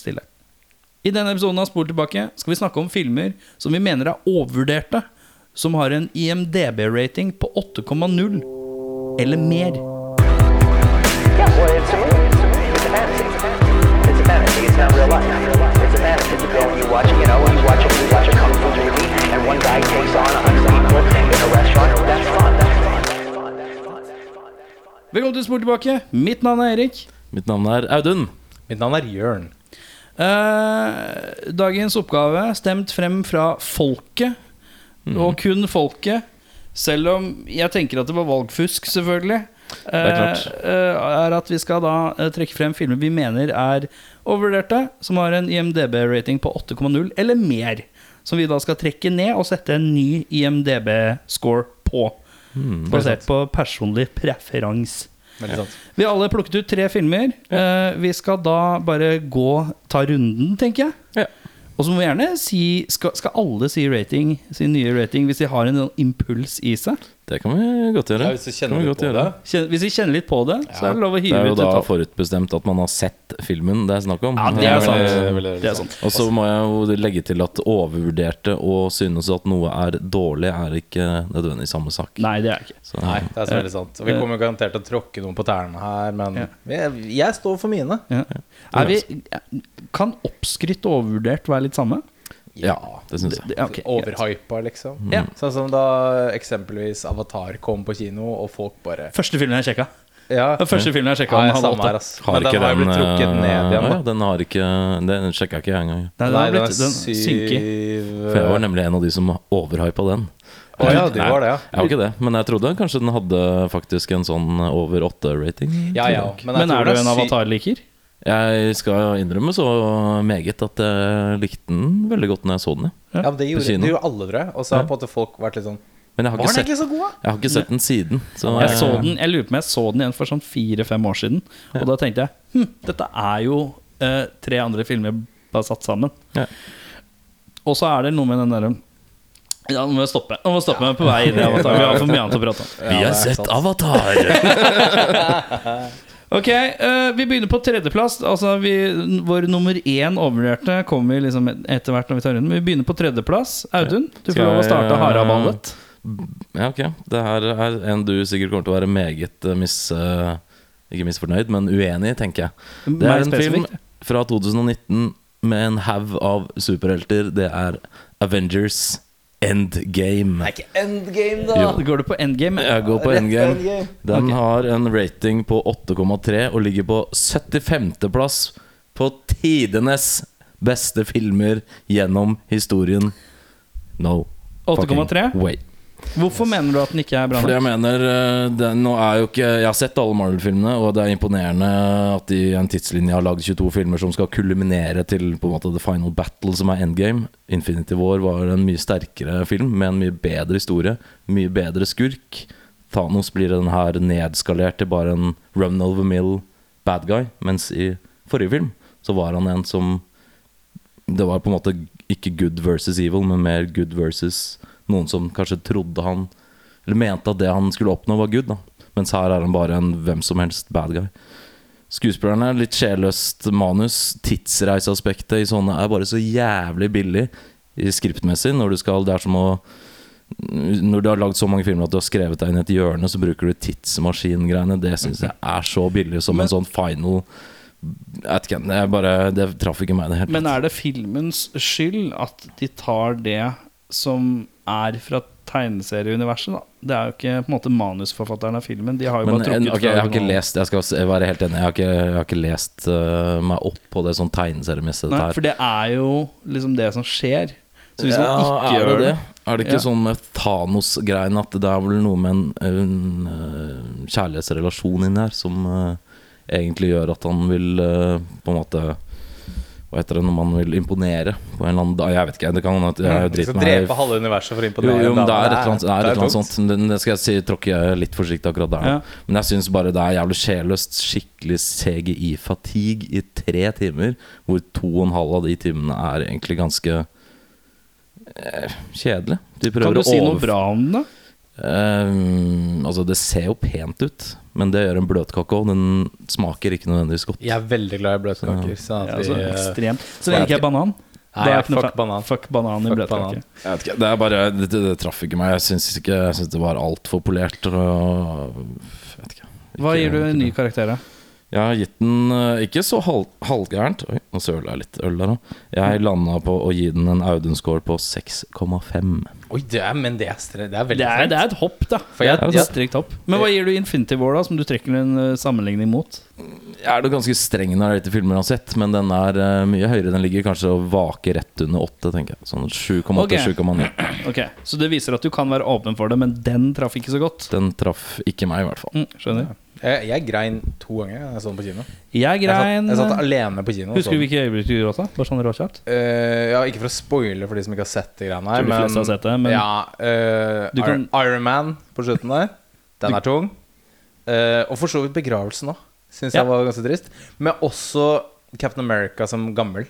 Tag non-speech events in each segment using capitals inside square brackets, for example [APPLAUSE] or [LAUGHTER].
stille. I denne episoden av Spor tilbake skal vi snakke om filmer som vi mener er overvurderte, som har en IMDb-rating på 8,0 eller mer. Yeah, well, it's a movie. It's a movie. It's a fantasy. It's a fantasy. It's not real life. It's a fantasy. You go and you watch, you know, you watch you watch a kung fu movie, and one guy takes on a hundred people in a restaurant. That's fun. That's fun. That's fun. That's fun. That's fun. That's fun. Velkommen til Spor tilbake. Mitt navn er Erik. Mitt navn er Audun. Mitt navn er Jørn. Eh, dagens oppgave stemt frem fra folket, og kun folket. Selv om jeg tenker at det var valgfusk, selvfølgelig. er klart. eh, er at vi skal da eh, trekke frem filmer vi mener er overvurderte, som har en IMDb-rating på 8,0 eller mer. Som vi da skal trekke ned og sette en ny IMDb-score på. basert på personlig preferanse. Vi har alle plukket ut tre filmer. Eh, vi skal da bare gå ta runden, tenker jeg. Ja. Og så må vi gjerne si skal, skal alle si rating, sin nye rating hvis de har en impuls i seg? Det kan vi godt gjøre. Ja, hvis vi kjenner vi godt gjøre. Kjen- Hvis vi kjenner litt på det, så er det lov å Det er jo da forutbestemt at man har sett filmen det er snakk om. Ja, det er sant. sant. Det er sant. Og så må jeg jo legge til at overvurderte og synes at noe er dårlig, er ikke nødvendigvis samme sak. Nei, det er ikke. Så, Nei, det er så veldig sant. Og vi kommer garantert til å tråkke noen på tærne her, men jeg, jeg står for mine. Ja. Er vi, kan oppskrytt og overvurdert være litt samme? Ja, det syns jeg. Det- ok. Overhypa, liksom. Ja. Sånn som da eksempelvis Avatar kom på kino, og folk bare Første filmen jeg sjekka. Ja, Første filmen jeg sjekka, ja den Har Men den ikke har den blitt trukket eh, ned igjen, ja. Den har ikke Den sjekka ikke jeg engang. Nei, den har blitt den synker. syv For jeg var nemlig en av de som overhypa den. Oh, ja, du var det, ja. Jeg var ikke det, men jeg trodde kanskje den hadde faktisk en sånn over åtte-rating. Ja, ja. Men, men er du det en avatar-liker? Jeg skal innrømme så meget at jeg likte den veldig godt når jeg så den. ja. Ja, men det gjorde, det gjorde alle, tror jeg. Og så har på en måte folk vært litt sånn Men jeg har, Var den sett, egentlig så god, da? jeg har ikke sett den siden. Så Jeg, så den, jeg lurer på om jeg så den igjen for sånn fire-fem år siden. Og da tenkte jeg hm, dette er jo eh, tre andre filmer bare satt sammen. Ja. Og så er det noe med den derre ja, Nå må jeg stoppe. Nå må jeg stoppe meg på vei inn i Avatar. Vi har for mye annet å prate om. Vi har sett sant. Avatar! [LAUGHS] [LAUGHS] Ok, uh, Vi begynner på tredjeplass. Altså vi, Vår nummer én overvurderte kommer liksom etter hvert. når vi tar rundt Men vi begynner på tredjeplass. Audun, du får lov å starte eh, haraballet. Ja, ok. Det her er en du sikkert kommer til å være meget eh, mis... eh, ikke misfornøyd, men uenig i, tenker jeg. Det er en film fra 2019 med en haug av superhelter. Det er Avengers Endgame. Det er ikke endgame, da! Jo. Går du på endgame? Jeg går på Endgame. endgame. Den okay. har en rating på 8,3 og ligger på 75.-plass på tidenes beste filmer gjennom historien. No. 8,3? fucking way. Hvorfor mener du at den ikke er bra Fordi jeg mener eh, det, Nå er jo ikke Jeg har sett alle Marvel-filmene, og det er imponerende at de i en tidslinje har lagd 22 filmer som skal kulminere til på en måte the final battle, som er endgame. Infinity War var en mye sterkere film med en mye bedre historie. Mye bedre skurk. Thanos blir den her nedskalert til bare en run of the mill bad guy, mens i forrige film så var han en som Det var på en måte ikke good versus evil, men mer good versus noen som kanskje trodde han Eller mente at det han skulle oppnå, var good. da Mens her er han bare en hvem som helst bad guy. Skuespillerne, litt sjelløst manus. Tidsreiseaspektet i sånne er bare så jævlig billig skriptmessig. Når du skal Det er som å Når du har lagd så mange filmer at du har skrevet deg inn i et hjørne, så bruker du tidsmaskingreiene. Det syns jeg er så billig som en sånn final bare, det traff ikke meg det hele Men er det filmens skyld at de tar det som er fra tegneserieuniverset? da? Det er jo ikke på en måte manusforfatteren av filmen. De har jo Men bare en, trukket jeg har ikke lest Jeg skal være helt enig. Jeg har ikke, jeg har ikke lest uh, meg opp på det sånn tegneseriemessig. Nei, for det er jo liksom det som skjer. Så hvis man ikke gjør det det? Er det ikke Ja. sånn med Thanos-greien at det er vel noe med en, en øh, kjærlighetsrelasjon inni her som uh, egentlig gjør at han vil uh, på en måte Hva heter det når man vil imponere på en eller annen da- Jeg vet ikke. Det kan hende at jeg Du driter meg drepe halve universet for å imponere jo, jo men det er et eller annet, det er et eller annet sånt. Det, skal jeg si, tråkker jeg litt forsiktig akkurat der. Ja. Men jeg syns bare det er jævlig sjelløst. Skikkelig CGI-fatigue i tre timer. Hvor to og en halv av de timene er egentlig ganske eh, kjedelig. De Kan du si noe bra om det? Um, altså, det ser jo pent ut, men det gjør en bløtkake òg. Den smaker ikke nødvendigvis godt. Jeg er veldig glad i bløtkaker. Sånn Ja, altså, eh, ekstremt. Så lenge ikke er banan. Nei, er ja, fuck banan. Fuck banan i bløtkake. ikke, det er bare Det, det, det traff ikke meg. Jeg syns ikke Jeg synes det var altfor polert. Og, jeg vet ikke. Hva gir du en ny karakter, da? Jeg har gitt den eh, ikke så halv, halvgærent. Oi, nå søler jeg litt øl der òg. Jeg landa på å gi den en Audun-score på 6,5. Oi, det er, men det er, stre- det er veldig Det er, det er et hopp, da. For jeg- Det er et strikt hopp. Men hva gir du Infinity War, da, som du trekker en uh, sammenligning mot? Jeg er da ganske streng når det er etter filmer jeg har sett, men den er uh, mye høyere. Den ligger kanskje og vaker rett under 8, tenker jeg. Sånn 7,8-7,9. [CLEARS THROAT] Ok, Så det viser at du kan være åpen for det, men den traff ikke så godt? Den traff ikke meg, i hvert fall. Mm, skjønner. Jeg, jeg grein to ganger jeg så den på kino. Jeg Jeg satt, grein jeg satt alene på kino. Husker du hvilke øyeblikk du gråt? da? Bare sånn råkjapt? Uh, ja, ikke for å spoile for de som ikke har sett de greiene her, men, har sett det, men- ja, uh, Du kan- Iron Man på slutten der, den er tung. Uh, og for så vidt begravelsen òg, syns Ja. jeg var ganske trist. Men også Captain America som gammel.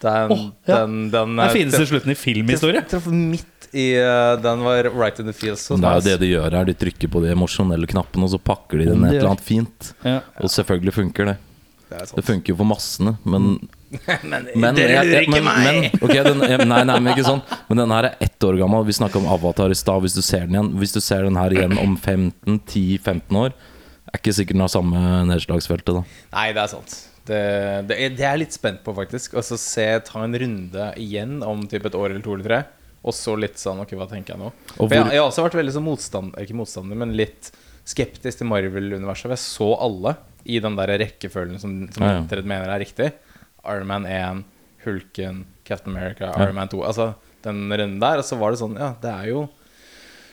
Den, oh, ja. den, den Den fineste slutten i filmhistorie. Traff midt i eh, Den var right in the feels. Det er jo det de gjør her. De trykker på de emosjonelle knappene, og så pakker de det ned et eller annet fint. Ja. Og selvfølgelig funker det. Det Det funker jo for massene, men [LAUGHS] Men, Men, dere jeg- lurer jeg- ikke men, men, meg! den, nei, nei, men ikke sånn Men den her er ett år gammel. Vi snakka om Avatar i stad. Hvis du ser den igjen Hvis du ser den her igjen om 15-10-15 år, er ikke sikkert den har samme nedslagsfeltet da. Nei, det er sant. Det, det, det er jeg litt spent på, faktisk. Og så se, ta en runde igjen om typ et år eller to eller tre. Og så litt sånn Ok, hva tenker jeg nå? For jeg, jeg har også vært veldig sånn motstander Ikke motstander, men litt skeptisk til Marvel-universet. Jeg så alle i den der rekkefølgen som, som Ja, ja. mener er riktig. Iron Man 1, Hulken, Captain America, Ja. Iron Man 2. Altså den runden der. Og så var det sånn Ja, det er jo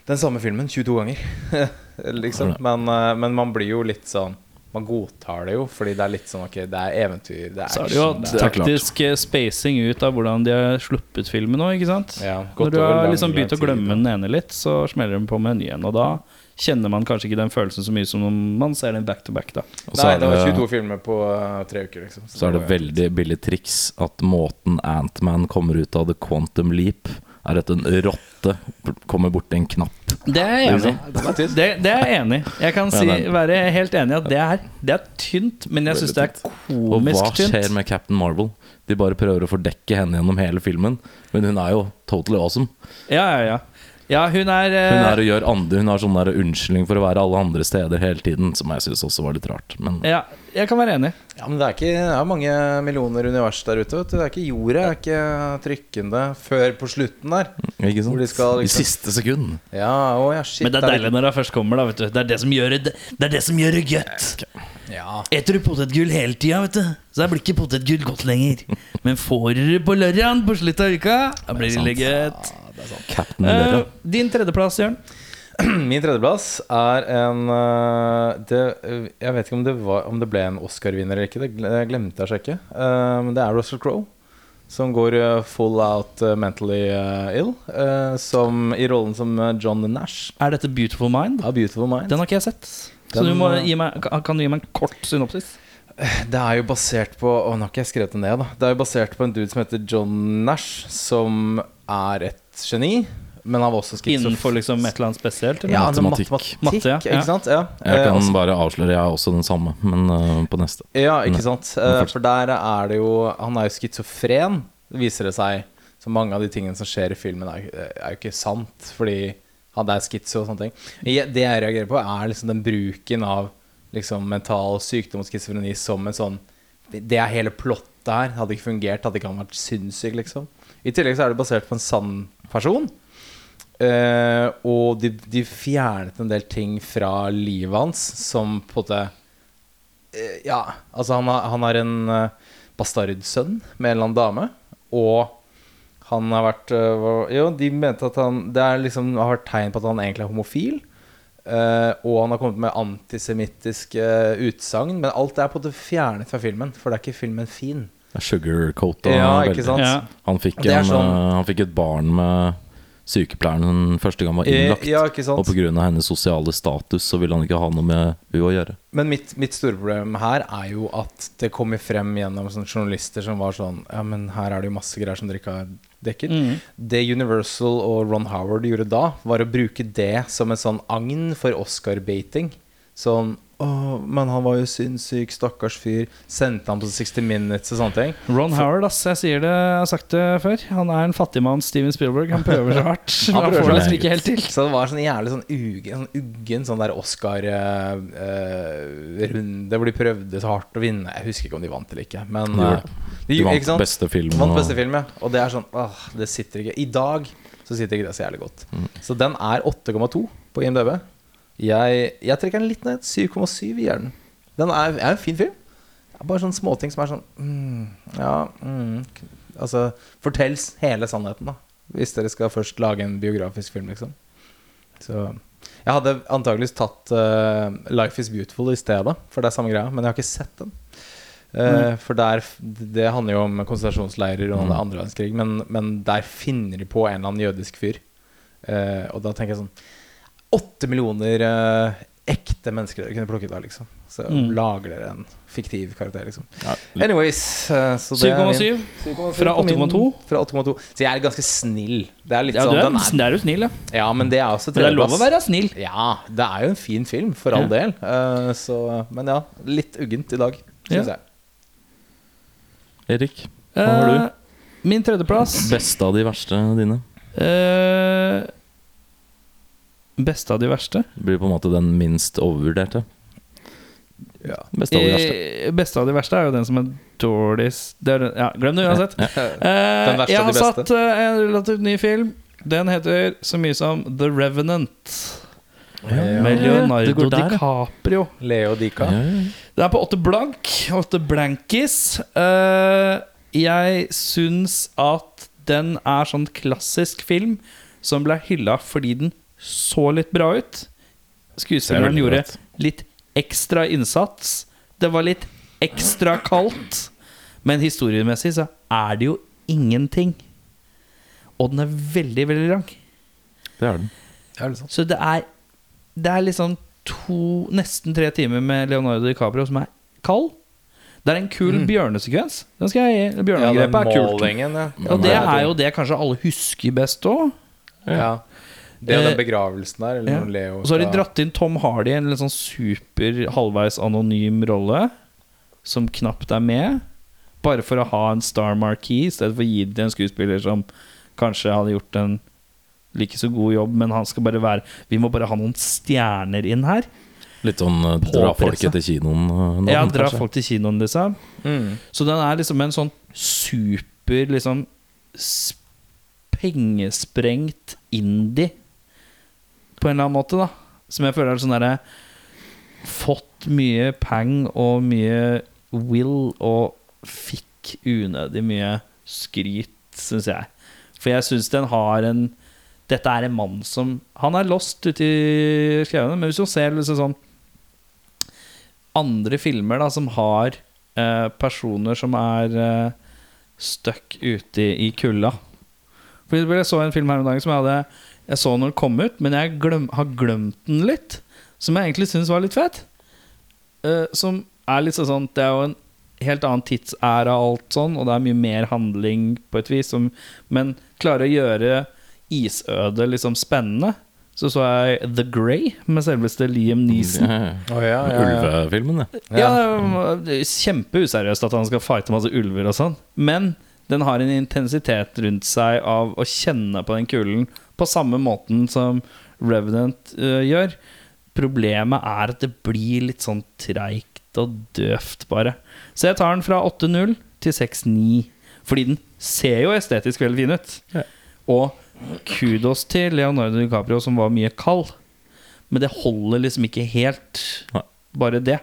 den samme filmen 22 ganger. [LAUGHS] liksom. Men, eh, men man blir jo litt sånn Man godtar det jo, fordi det er litt sånn Ok, det er eventyr, det er Så er det jo action, Det er taktisk eh, spacing ut av hvordan de har sluppet filmen nå, ikke sant? Ja, Når du over har lang, liksom begynt lang å glemme tid, den ene litt, så smeller de på med en ny en. Og da kjenner man kanskje ikke den følelsen så mye som om man ser den back to back, da. Og så Nei, er det var det, 22 filmer på eh, tre uker, liksom. så er det veldig billig triks at måten Antman kommer ut av The Quantum Leap, er at en rotte kommer borti en knapp. Det er jeg enig i. Tynn. Det, det er jeg enig. Jeg kan si, være helt enig i at det er, det er tynt, men jeg syns det er komisk tynt. Og hva skjer med Captain Marvel? De bare prøver å fordekke henne gjennom hele filmen, men hun er jo totally awesome. Ja, ja, ja. Ja, hun er, uh... Hun er og gjør andre Hun har sånn der unnskyldning for å være alle andre steder hele tiden, som jeg syns også var litt rart. Men Ja, jeg kan være enig. Ja, men det er, ikke, det er mange millioner univers der ute. Vet du. Det er ikke Jorda er ikke trykkende før på slutten der. ikke sant? Hvor de skal liksom- I siste sekund. Ja, å ja, shit. Men det er deilig når det først kommer, da. vet du Det er det som gjør det Det er det som gjør det godt. Ja. Eter du potetgull hele tida, vet du, så blir ikke potetgull godt lenger. Men får du det på lørdagen på slutten av uka, da blir det legget. Ja, uh, din tredjeplass, Jørn. [CLEARS THROAT] Min tredjeplass er en eh, det, eh, Jeg vet ikke om det, var, om det ble en Oscar-vinner eller ikke. Det glemte jeg å sjekke. Men det er Russell Crowe. Som går full out mentally ill. som, I rollen som John Nash. Er dette Beautiful Mind? Ja, Beautiful Mind. Den har ikke jeg sett. Så du må eh, gi meg, kan du gi meg en kort synopsis? Det er jo basert på Å, nå har ikke jeg skrevet det ned, da. Det er jo basert på en dude som heter John Nash, som er et geni. Men han var også schizofren. Innenfor liksom et eller annet spesielt? Eller? ja, altså matematikk. matematikk. Ja. Ikke sant? Ja. Jeg Eh, kan også- bare avsløre, jeg er også den samme, men uh, på neste. Ja, ikke sant. Eh, for der er det jo Han er jo schizofren, viser det seg. Så mange av de tingene som skjer i filmen, er, er jo ikke sant. Fordi han er schizo og sånne ting. Det jeg reagerer på, er liksom den bruken av liksom mental sykdom og schizofreni som en sånn Det er hele plottet her. Hadde ikke fungert, hadde ikke han vært sinnssyk, liksom. I tillegg så er det basert på en sann person. Uh, og de, de fjernet en del ting fra livet hans som på en måte uh, Ja, altså han har, han har en uh, bastardsønn med en eller annen dame, og han har vært eh, Jo, de mente at han Det liksom, har vært tegn på at han egentlig er homofil. eh, og han har kommet med antisemittiske utsagn, men alt er på en måte fjernet fra filmen, for det er ikke filmen fin. Sugarcoat Ja. Han fikk, en, sånn- eh, han fikk et barn med sykepleieren første gang var Eh, innlagt. Ja, ikke sant? Og pga. hennes sosiale status så ville han ikke ha noe med hun å gjøre. Men mitt, mitt store problem her er jo at det kommer frem gjennom sånne journalister som var sånn Ja, men her er det jo masse greier som dere ikke har dekket. Mm. Det Universal og Ron Howard gjorde da, var å bruke det som en sånn agn for Oscar-bating. Sånn Å, men han var jo sinnssyk, stakkars fyr. Sendte han på 60 Minutes og sånne ting. Ron Howard, ass. Jeg sier det, jeg har sagt det før. Han er en fattigmann Steven Spielberg. Han prøver så hardt. Han han får det så liksom ikke helt til. Så det var sånn jævlig sånn uggen, sånn uggen sånn der Oscar-runde hvor de prøvde så hardt å vinne. Jeg husker ikke om de vant eller ikke. Men De gjorde eh, De ikke vant sant? beste film. Vant beste film, ja. Og det er sånn åh, Det sitter ikke I dag så sitter ikke det så jævlig godt. Mm. Så den er 8,2 på IMDb. Jeg, jeg trekker den litt ned. 7,7 gir den. Den er, er en fin film. Det er bare sånne småting som er sånn mm, Ja mm, Altså, fortells hele sannheten, da. Hvis dere skal først lage en biografisk film, liksom. Så Jeg hadde antageligvis tatt uh, Life Is Beautiful i stedet, for det er samme greia, men jeg har ikke sett den. Mm. For der Det handler jo om konsentrasjonsleirer og Mm. andre verdenskrig, men, men der finner de på en eller annen jødisk fyr. Eh, og da tenker jeg sånn Åtte millioner eh, ekte mennesker dere kunne plukket av, liksom. Så Mm. lager dere en fiktiv karakter, liksom. Ja, Anyways eh, så det er min- 7,7 7,7 fra på min- 8,2. Fra 8,2. Så jeg er ganske snill. Det er litt Ja, sånn du er, den er, det er jo snill, ja. Ja, men det er også Men det er lov å tredjeplass. være snill. Ja, det er jo en fin film, for all Ja. del. Eh, så, men ja, litt uggent i dag, Ja. jeg. Erik, hva har du? Eh, min tredjeplass Beste av de verste dine? eh, Beste av de verste? Det blir på en måte den minst overvurderte. Ja. Beste av de verste. Eh, beste av de verste er jo den som er dårligst det er, Ja, glem det uansett. Ja. Eh, Den verste jeg av har de beste. satt eh, en relativt ny film. Den heter så mye som The Revenant. Med det Leonardo går der, ja. DiCaprio. Leo Dika. Ja, ja, ja. Det er på åtte blank. Åtte blankis. Eh, jeg syns at den er sånn klassisk film som ble hylla fordi den så litt bra ut. Skuespilleren gjorde litt ekstra innsats. Det var litt ekstra kaldt. Men historiemessig så er det jo ingenting. Og den er veldig, veldig lang. Det er den. Det er sånn. Så det er Det er liksom to, nesten tre timer med Leonardo DiCaprio som er kald. Det er en kul bjørnesekvens. Den skal jeg gi. Ja, er kult. ja. Og det er jo det kanskje alle husker best òg. ja. Det er Eh, den begravelsen der, eller Ja. Leo Og så har de dratt inn Tom Hardy i en litt sånn super halvveis anonym rolle, som knapt er med. Bare for å ha en star marquee, i stedet for å gi det til en skuespiller som kanskje hadde gjort en like så god jobb, men han skal bare være Vi må bare ha noen stjerner inn her. Litt sånn uh, dra folk folket til kinoen. uh, Ja, dra folk til kinoen, liksom. Mm. Så den er liksom en sånn super liksom pengesprengt indie på en eller annen måte, da. Som jeg føler er sånn derre Fått mye pang og mye will og fikk unødig mye skryt, syns jeg. For jeg syns den har en Dette er en mann som Han er lost ute i skauene, men hvis du ser liksom sånn andre filmer da som har eh, personer som er eh, stuck ute i, i kulda. For jeg så en film her om dagen som jeg hadde Jeg så når den kom ut, men jeg glem, har glemt den litt. Som jeg egentlig syns var litt fet. Uh, som er litt sånn Det er jo en helt annen tidsæra og alt sånn, og det er mye mer handling på et vis, som, men klarer å gjøre isødet liksom spennende. Så så jeg The Grey med selveste Liam Neeson. [LAUGHS] Ja, ja. Ja, ja, ja. Ulvefilmen, det. Ja, det er Kjempeuseriøst at han skal fighte masse ulver og sånn. Men den har en intensitet rundt seg av å kjenne på den kulen på samme måten som Revenant uh, gjør. Problemet er at det blir litt sånn treigt og døvt, bare. Så jeg tar den fra 8-0 til 6-9. Fordi den ser jo estetisk veldig fin ut. Ja. Og kudos til Leonardo DiCaprio, som var mye kald. Men det holder liksom ikke helt, Nei. bare det.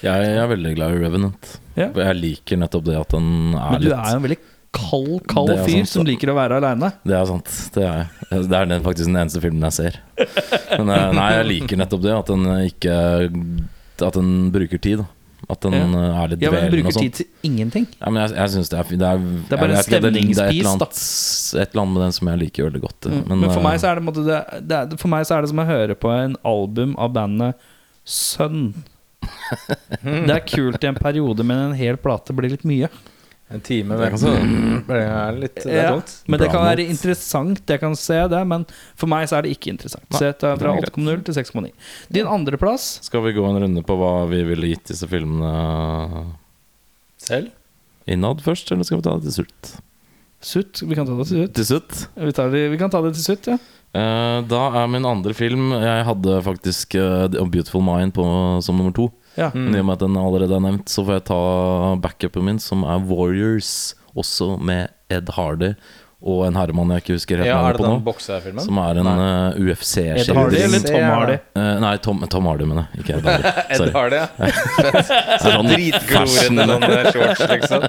Jeg er veldig glad i Revenant. Ja. Jeg liker nettopp det at den er Men du litt er jo en veldig kald, kald fyr sant, som liker å være aleine. Det er sant. Det er, det er den, faktisk den eneste filmen jeg ser. Men eh, nei, jeg liker nettopp det. At den ikke At den bruker tid. At den Ja. eh, er litt Ja, men den bruker tid til ingenting. Ja, men jeg, jeg synes det er. Det er, Det er bare jeg stemningspis, da. et eller annet med den som jeg liker veldig godt. Mm. Men, Men, for eh, meg så er det, måte det, det For meg så er det som å høre på en album av bandet Sønn. [LAUGHS] Det er kult i en periode, men en hel plate blir litt mye. En time med så- Det er litt Det er Ja, men det kan være interessant, jeg kan se det, men for meg så er det ikke interessant. Så jeg tar fra det er greit. 8,0 til 6,9. Din andreplass Skal vi gå en runde på hva vi ville gitt disse filmene Selv? innad først, eller skal vi ta det til sutt? Sutt. Vi kan ta det til sutt. Til sutt. Vi, tar det, vi kan ta det til sutt, ja. Eh, da er min andre film Jeg hadde faktisk eh, A Beautiful Mind på, som nummer to. Ja. Mm. i og med at den allerede er nevnt, så får jeg ta backupen min, som er Warriors. Også med Ed Hardy og en herremann jeg ikke husker helt Ja, navnet det på den nå. boksefilmen? Som er en uh, Ed Hardy UFC-skildring. eller Tom Hardy? Uh, nei, Tom, Tom Hardy, mener jeg. Ikke Ed Hardy. [LAUGHS] Ed Sorry. har [LAUGHS] det, ja. Sånn [LAUGHS] dritglorete sånne shorts, liksom.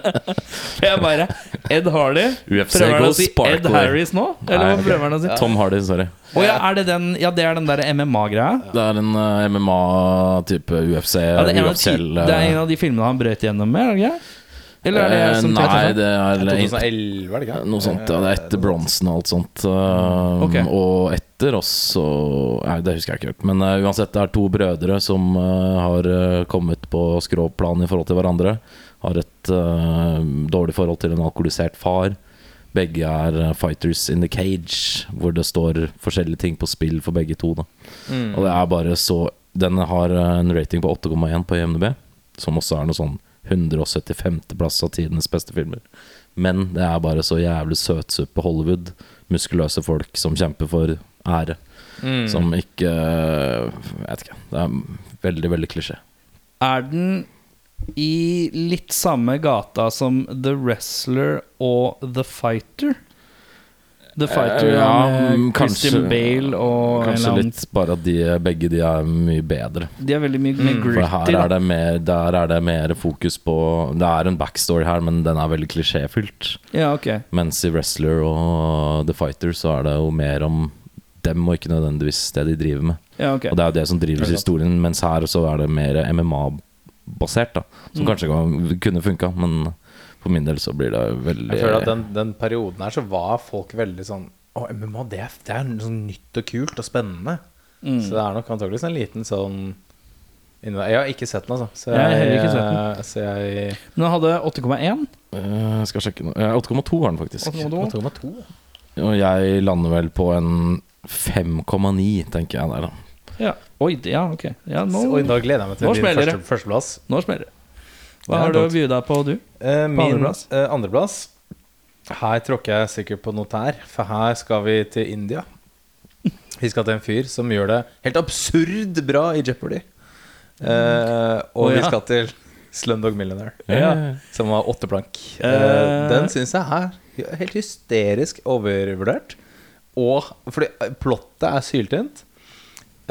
Jeg bare Ed Hardy. UFC Prøver han å si Ed. Harris nå? Eller hva Nei, prøver han å si? Tom Hardy, sorry. Å ja, er det den Ja, det er den der MMA-greia? Det er en uh, MMA-type UFC. Ja, det, er en av UFC det er en av de filmene han brøt gjennom med, er det ikke? Eller er det jeg som Eh, Nei, tar det er 2011, er det ikke? Noe sånt, ja. Det er etter bronsen og alt sånt. Um, okay. Og etter oss og Nei, det husker jeg ikke helt. Men uh, uansett, det er to brødre som uh, har kommet på skråplan i forhold til hverandre. Har et uh, dårlig forhold til en alkoholisert far. Begge er fighters in the cage, hvor det står forskjellige ting på spill for begge to. Da. Mm. Og det er bare så Den har en rating på 8,1 på IMDb, som også er noe sånn 175. plass av tidenes beste filmer. Men det er bare så jævlig søtsuppe Hollywood. Muskuløse folk som kjemper for ære. Mm. Som ikke Jeg vet ikke. Det er veldig, veldig klisjé. Er den i litt samme gata som The Wrestler og The Fighter? The Fighter Eh, ja, med mm, Christian Bale og Kanskje eller litt bare at de, begge de er mye bedre. De er veldig mye mm. gritty. For her er det mer, der er det mer fokus på Det er en backstory her, men den er veldig klisjéfylt. Ja, ok Mens i Wrestler og The Fighter så er det jo mer om dem, og ikke nødvendigvis det de driver med. Ja, okay. Og det er jo det som driver historien, mens her så er det mer MMA-basert, da. Som Mm. kanskje kunne funka, men for min del så blir det veldig Jeg føler at den, den perioden her så var folk veldig sånn Å, MMA, det er, det er sånn nytt og kult og spennende. Mm. Så det er nok antakeligvis en liten sånn Jeg har ikke sett den, altså. Så Jeg har heller ikke sett den. Så jeg Men den hadde 8,1. Eh, skal sjekke nå. Eh, 8,2 har den faktisk. 8,2. 8,2. Og jeg lander vel på en 5,9, tenker jeg der, da. Ja. Oi, ja, ok. Ja, nå, Oi, da gleder jeg meg til Nå første, førsteplass. nå smeller det. Hva har du å by deg på, du? Eh, min andreplass? eh, andreplass Her tråkker jeg sikkert på noe tær, for her skal vi til India. Vi skal til en fyr som gjør det helt absurd bra i Jeopardy. Eh, og vi skal til Slumdog Millionaire, Ja. som var åtte plank. Eh, Eh. den syns jeg er helt hysterisk overvurdert. Og fordi plottet er syltynt.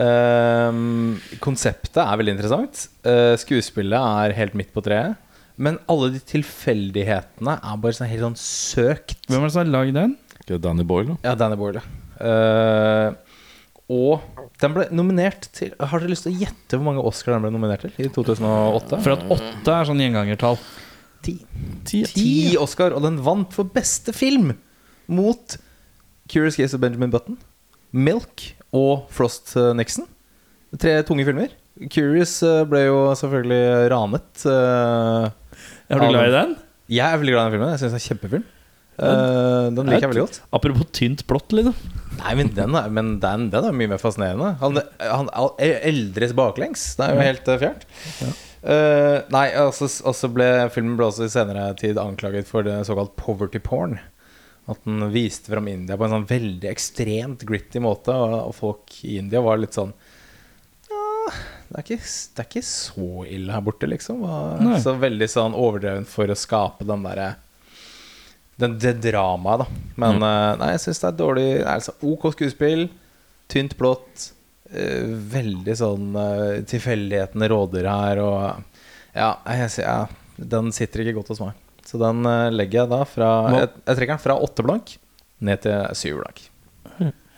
Ehm, konseptet er veldig interessant. Eh, skuespillet er helt midt på treet. Men alle de tilfeldighetene er bare sånn helt sånn søkt. Hvem er det som har lagd den? Danny Boyle. Ja, Danny Boyle. Uh, og den ble nominert til Har dere lyst til å gjette hvor mange Oscar den ble nominert til i 2008? For at åtte er sånn gjengangertall. ti. Ti. Ti Oscar, og den vant for beste film mot Curious Case of Benjamin Button, Milk og Frost Nixon. Tre tunge filmer. Curious eh, ble jo selvfølgelig ranet. eh, Er du glad i den? Jeg er veldig glad i den filmen. Jeg synes det er en kjempefilm. Eh, den liker jeg veldig godt. Apropos tynt blått, liksom. Nei, men den er, men den, den er mye mer fascinerende. Han, han eldres baklengs. Det er jo helt fjernt. Uh, nei, altså, altså ble filmen ble også i senere tid anklaget for det såkalt poverty porn. At den viste fram India på en sånn veldig ekstremt gritty måte. Og, folk i India var litt sånn Ja, det er ikke, det er ikke så ille her borte, liksom. Og, så veldig sånn overdreven for å skape den derre den, det dramaet, da. Men eh, nei, jeg syns det er dårlig det er altså OK skuespill, tynt plott. uh, veldig sånn uh, Tilfeldighetene råder her, og ja, jeg, ja, den sitter ikke godt hos meg. Så den eh, legger jeg da fra jeg, jeg trekker den fra åtte blank ned til syv blank.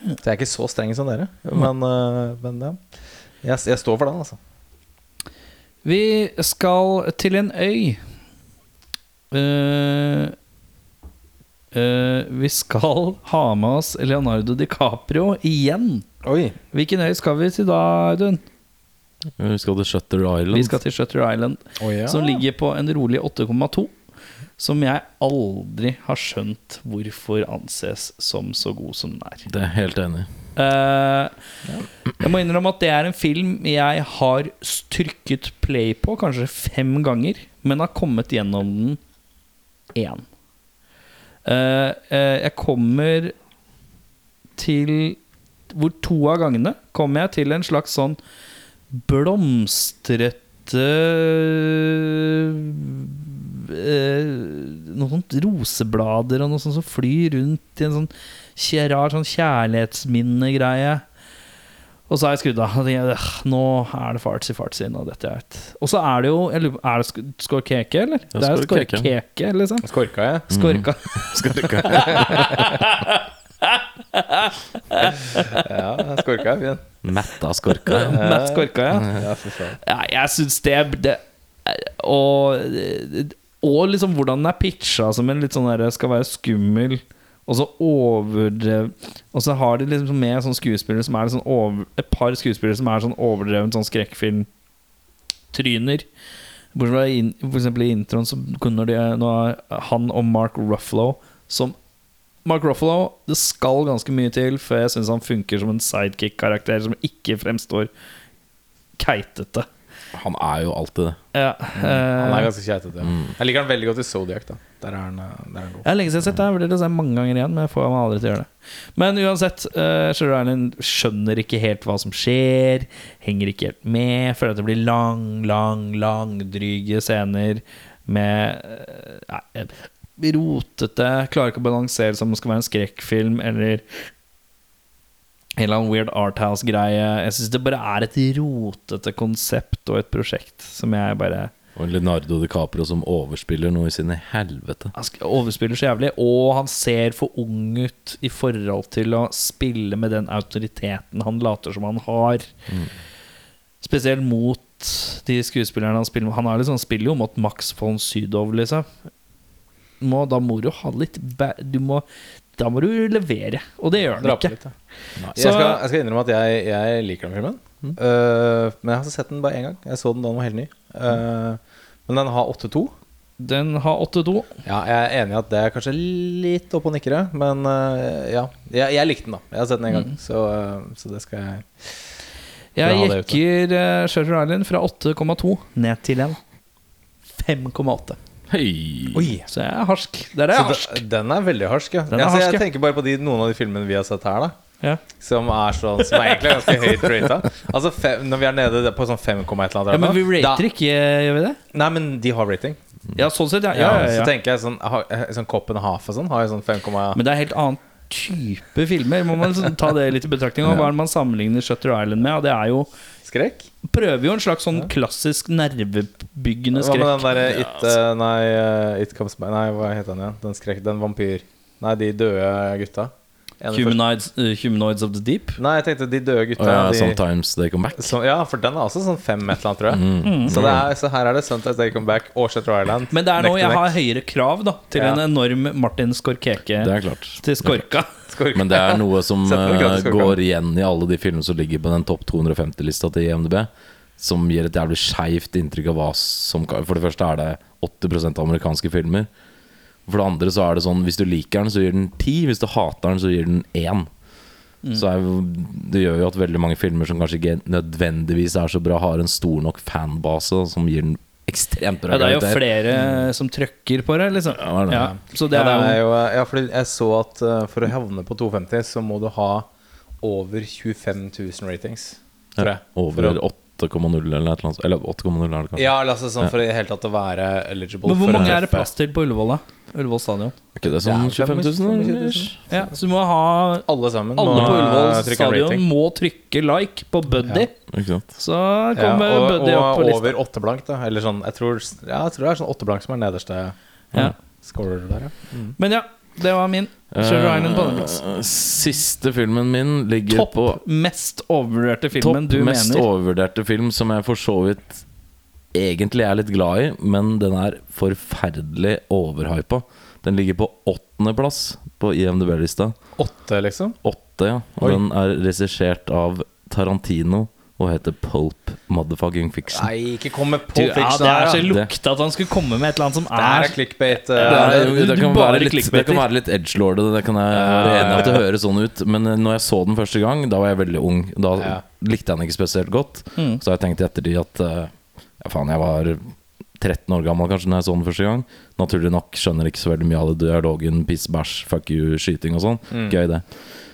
Så jeg er ikke så streng som dere, men, eh, men ja. Jeg, jeg står for den, altså. Vi skal til en øy. Uh, uh, vi skal ha med oss Leonardo DiCaprio igjen. Oi. Hvilken øy skal vi til da, Audun? Vi skal til Shutter Island. Vi skal til Shutter Island, ja. som ligger på en rolig 8,2. Som jeg aldri har skjønt hvorfor anses som så god som den er. Det er helt enig. Eh, jeg må innrømme at det er en film jeg har trykket play på kanskje fem ganger, men har kommet gjennom den én. Uh, uh, jeg kommer til Hvor to av gangene kommer jeg til en slags sånn blomstrete Noen sånt roseblader og noe sånt som flyr rundt i en sånn rar sånn kjærlighetsminnegreie. Og så har jeg skrudd av. og tenkte, «Åh, Nå er det fartsy fartsy. Og dette er et Og så er det jo jeg lurer Er det sk- skorkeke, eller? Ja, det er skorkeke. skorkeke, liksom. Skorka jeg? Skorka. [LAUGHS] Ja, skorka er fin. Metta skorka. Ja. Matt Skorka, ja. Ja. Ja, jeg syns det, det og, og liksom hvordan den er pitcha som en litt sånn der skal være skummel, og så overdrev Og så har de liksom med sånne skuespillere som er sånn over, et par skuespillere som er sånn overdrevent sånn skrekkfilm-tryner. Bortsett for eksempel i introen så kunne de, når han og Mark Ruffalo som Mark Ruffalo, det skal ganske mye til før jeg syns han funker som en sidekick-karakter som ikke fremstår keitete. Han er jo alltid det. Ja, Han er eh, ganske keitete. Jeg liker han veldig godt i Zodiac. da Der er han, eh, der er han god. jeg har lenge siden sett det. Jeg vurderer å se mange ganger igjen, men jeg får meg aldri til å gjøre det. Men uansett, uh, Shutter Island skjønner ikke helt hva som skjer. Henger ikke helt med. Føler at det blir lang, lang, langdryge scener med uh, nei, rotete. Klarer ikke å balansere som om det skal være en skrekkfilm eller en eller annen weird arthouse-greie. Jeg syns det bare er et rotete konsept og et prosjekt som jeg bare Og Leonardo DiCaprio som overspiller noe i sine helvete. Han overspiller så jævlig, og han ser for ung ut i forhold til å spille med den autoriteten han later som han har. Spesielt mot de skuespillerne han spiller med. Han liksom, spiller jo mot Max von Sydow, liksom. Må, da må du ha litt du må, Da må du levere, og det gjør han ikke. litt, ja. Jeg skal, jeg skal innrømme at jeg, jeg liker den filmen. Eh, men jeg har sett den bare én gang. Jeg så den da den var helt ny. Eh, men den har 8-2. Den har 8-2. Ja, jeg er enig i at det er kanskje litt opp og nikkere, men uh, ja. Jeg, jeg likte den, da. Jeg har sett den én gang, så, eh, så det skal jeg Jeg jekker uh, Shutter Island fra 8,2 ned til en 5,8. Hei! Oi! Så jeg er harsk. Der er jeg harsk. de- den er veldig harsk, ja. Den er ja så harsk, ja. jeg tenker bare på de, noen av de filmene vi har sett her, da. Ja. Som er sånn Som er egentlig ganske høyt rata. Altså fem, Når vi er nede på sånn 5, et eller annet Ja, men vi da- rater ikke, gjør vi det? Nei, men de har rating. Ja, sånn sett, ja. Ja, ja, ja, Så ja. tenker jeg sånn, ha- sånn Koppen og Half og sånn har jo sånn 5, Men det er helt annen type filmer. Må man liksom ta det litt i betraktning. Og hva er det man sammenligner Shutter Island med? Og det er jo skrekk. Prøver jo en slags sånn klassisk nervebyggende skrekk. Hva med den derre It uh, Nei, uh, It Comes By Nei, hva heter den igjen? Den skrekk, den vampyr Nei, de døde gutta. Humanoids, uh, humanoids of the Deep. Nei, jeg tenkte de døde gutta. Og ja, de, Sometimes They Come Back. så, ja, for den er også sånn fem et eller annet, tror jeg. Mm. Så, det er, så her er det Sometimes They Come Back og Shutter Island. Men det er nå jeg neck. har høyere krav da til Ja. en enorm Martin Skorkeke Det er klart. til Skorka. [LAUGHS] Skorka. Men det er noe som eh, går igjen i alle de filmene som ligger på den topp 250-lista til IMDb. Som gir et jævlig skeivt inntrykk av hva som For det første er det 80% amerikanske filmer. For det andre så er det sånn hvis du liker den, så gir den 10. Hvis du hater den, så gir den 1. Mm. Så er, det gjør jo at veldig mange filmer som kanskje ikke nødvendigvis er så bra, har en stor nok fanbase som gir den ekstremt bra Ja, det er jo flere flere som trøkker på det, liksom. Ja, det er det. så det ja, er jo ja, fordi jeg så at uh, for å havne på 250 så må du ha over 25 000 ratings, tror jeg. Over For å- 8,0 eller et eller annet. Eller 8,0 er det kanskje. Ja, altså sånn for i det hele tatt å være eligible Men hvor mange er det plass til på Ullevål, da? Ullevål stadion. Er ikke det sånn Det er 25 000? 000. Ja, så du må ha Alle sammen Alle på Ullevål stadion må trykke like på Buddy. Ikke sant? Så Ja, kommer og, Buddy opp på og over åtte blank, da. Eller sånn, jeg tror, ja, jeg tror det er sånn åtte blank som er nederste Ja. scorer der, ja. Men ja, det var min. Shutter Island på andreplass. Eh, Siste filmen min ligger Topp på mest overvurderte filmen topp du mest mener. overvurderte film, som jeg for så vidt egentlig er litt glad i, men den er forferdelig overhypa. Den ligger på åttendeplass på IMDb-lista. Åtte, liksom? Åtte, ja. Og Oi. den er regissert av Tarantino og heter Pulp Motherfucking Fiction. Nei, ikke kom med Du, Pulp ja, Fiction det er så her, lukta at han skulle komme med et eller annet som Det er. Det, er, clickbait det, kan være litt, det kan være litt edgelordet, det kan jeg være enig i at det ja, ja. høres sånn ut. Men eh, når jeg så den første gang, da var jeg veldig ung. Da Ja. likte jeg den ikke spesielt godt. Mm. Så har jeg tenkt i ettertid at eh, Ja, faen, jeg var 13 år gammel kanskje Når jeg så den første gang. Naturlig nok skjønner ikke så veldig mye av det. Dialogen, piss, bæsj, fuck you, skyting og sånn. Mm. Gøy, det.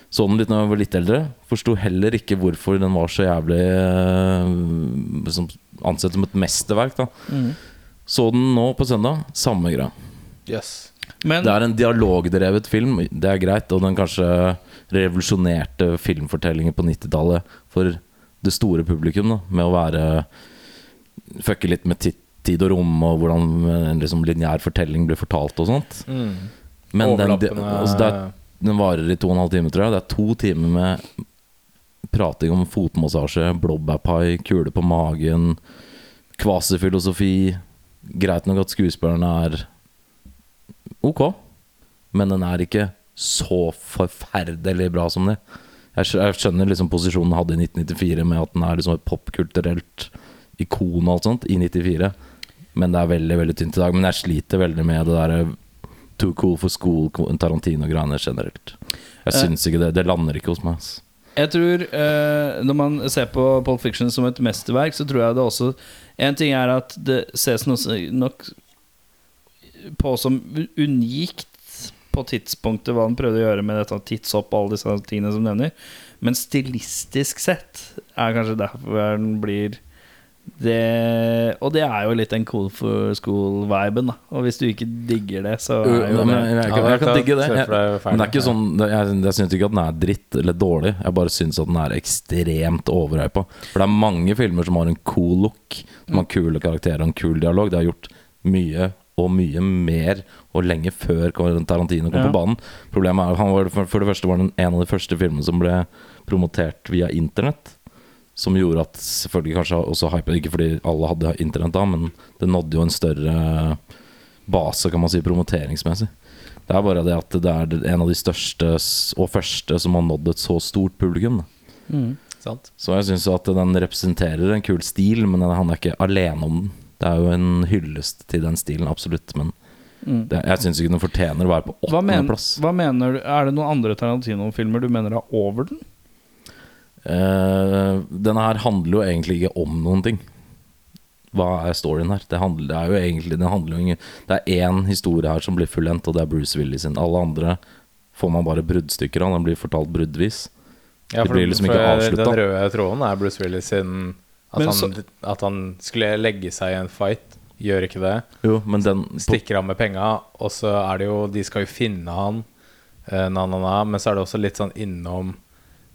Så den litt når jeg var litt eldre. Forsto heller ikke hvorfor den var så jævlig eh, liksom, Ansett som et mesterverk. da Mm. Så den nå på søndag. Samme greia. Yes. Men Det er en dialogdrevet film, det er greit. Og den kanskje revolusjonerte filmfortellinger på 90-tallet for det store publikum. da Med å være Fucke litt med tid og rom, og hvordan en liksom, lineær fortelling blir fortalt og sånt. Mm. Men den, altså, det er, den varer i to og en halv time, tror jeg. Det er to timer med prating om fotmassasje, blåbærpai, kule på magen, kvasifilosofi. Greit nok at skuespillerne er ok, men den er ikke så forferdelig bra som det. Jeg skjønner liksom posisjonen den hadde i 1994, med at den er liksom et popkulturelt ikon og alt sånt i 94. Men det er veldig veldig tynt i dag. Men jeg sliter veldig med det der Too cool for school, Tarantino-greiene generelt. Jeg Eh. syns ikke det. Det lander ikke hos meg. ass. Jeg tror eh, Når man ser på Pulp Fiction som et mesterverk, så tror jeg det også En ting er at det ses nok på som unikt på tidspunktet hva han prøvde å gjøre med dette tidshopp og alle disse tingene som nevner. Men stilistisk sett er kanskje derfor den blir det Og det er jo litt den cool for school-viben, da. Og hvis du ikke digger det, så er jo det jeg, kan- jeg kan digge det. Jeg, men det er ikke sånn Jeg, jeg syns ikke at den er dritt eller dårlig. Jeg bare syns at den er ekstremt overhypa. For det er mange filmer som har en cool look, som har kule karakterer og en kul dialog. Det har gjort mye og mye mer og lenge før Tarantino kom Ja. på banen. Problemet er at han var, for det første var den en av de første filmene som ble promotert via internett. Som gjorde at selvfølgelig kanskje også hype Ikke fordi alle hadde internett da, men det nådde jo en større base, kan man si, promoteringsmessig. Det er bare det at det er en av de største og første som har nådd et så stort publikum. Mm. Sant? Så jeg syns at den representerer en kul stil, men den- han er ikke alene om den. Det er jo en hyllest til den stilen, absolutt, men Mm. det, jeg syns ikke den fortjener å være på Hva, men, hva mener du Er det noen andre Tarantino-filmer du mener er over den? Uh, denne her handler jo egentlig ikke om noen ting. Hva er storyen her? Det, handler, det er jo egentlig Det handler jo ingen Det er én historie her som blir fullendt, og det er Bruce Willis sin. Alle andre får man bare bruddstykker av. Den blir fortalt bruddvis. Ja, Det blir liksom ikke avslutta. Den røde tråden er Bruce Willis sin at Men han, så- at han skulle legge seg i en fight. Gjør ikke det. Jo, men den Stikker av med penga, og så er det jo De skal jo finne han, eh, na, na, na, men så er det også litt sånn innom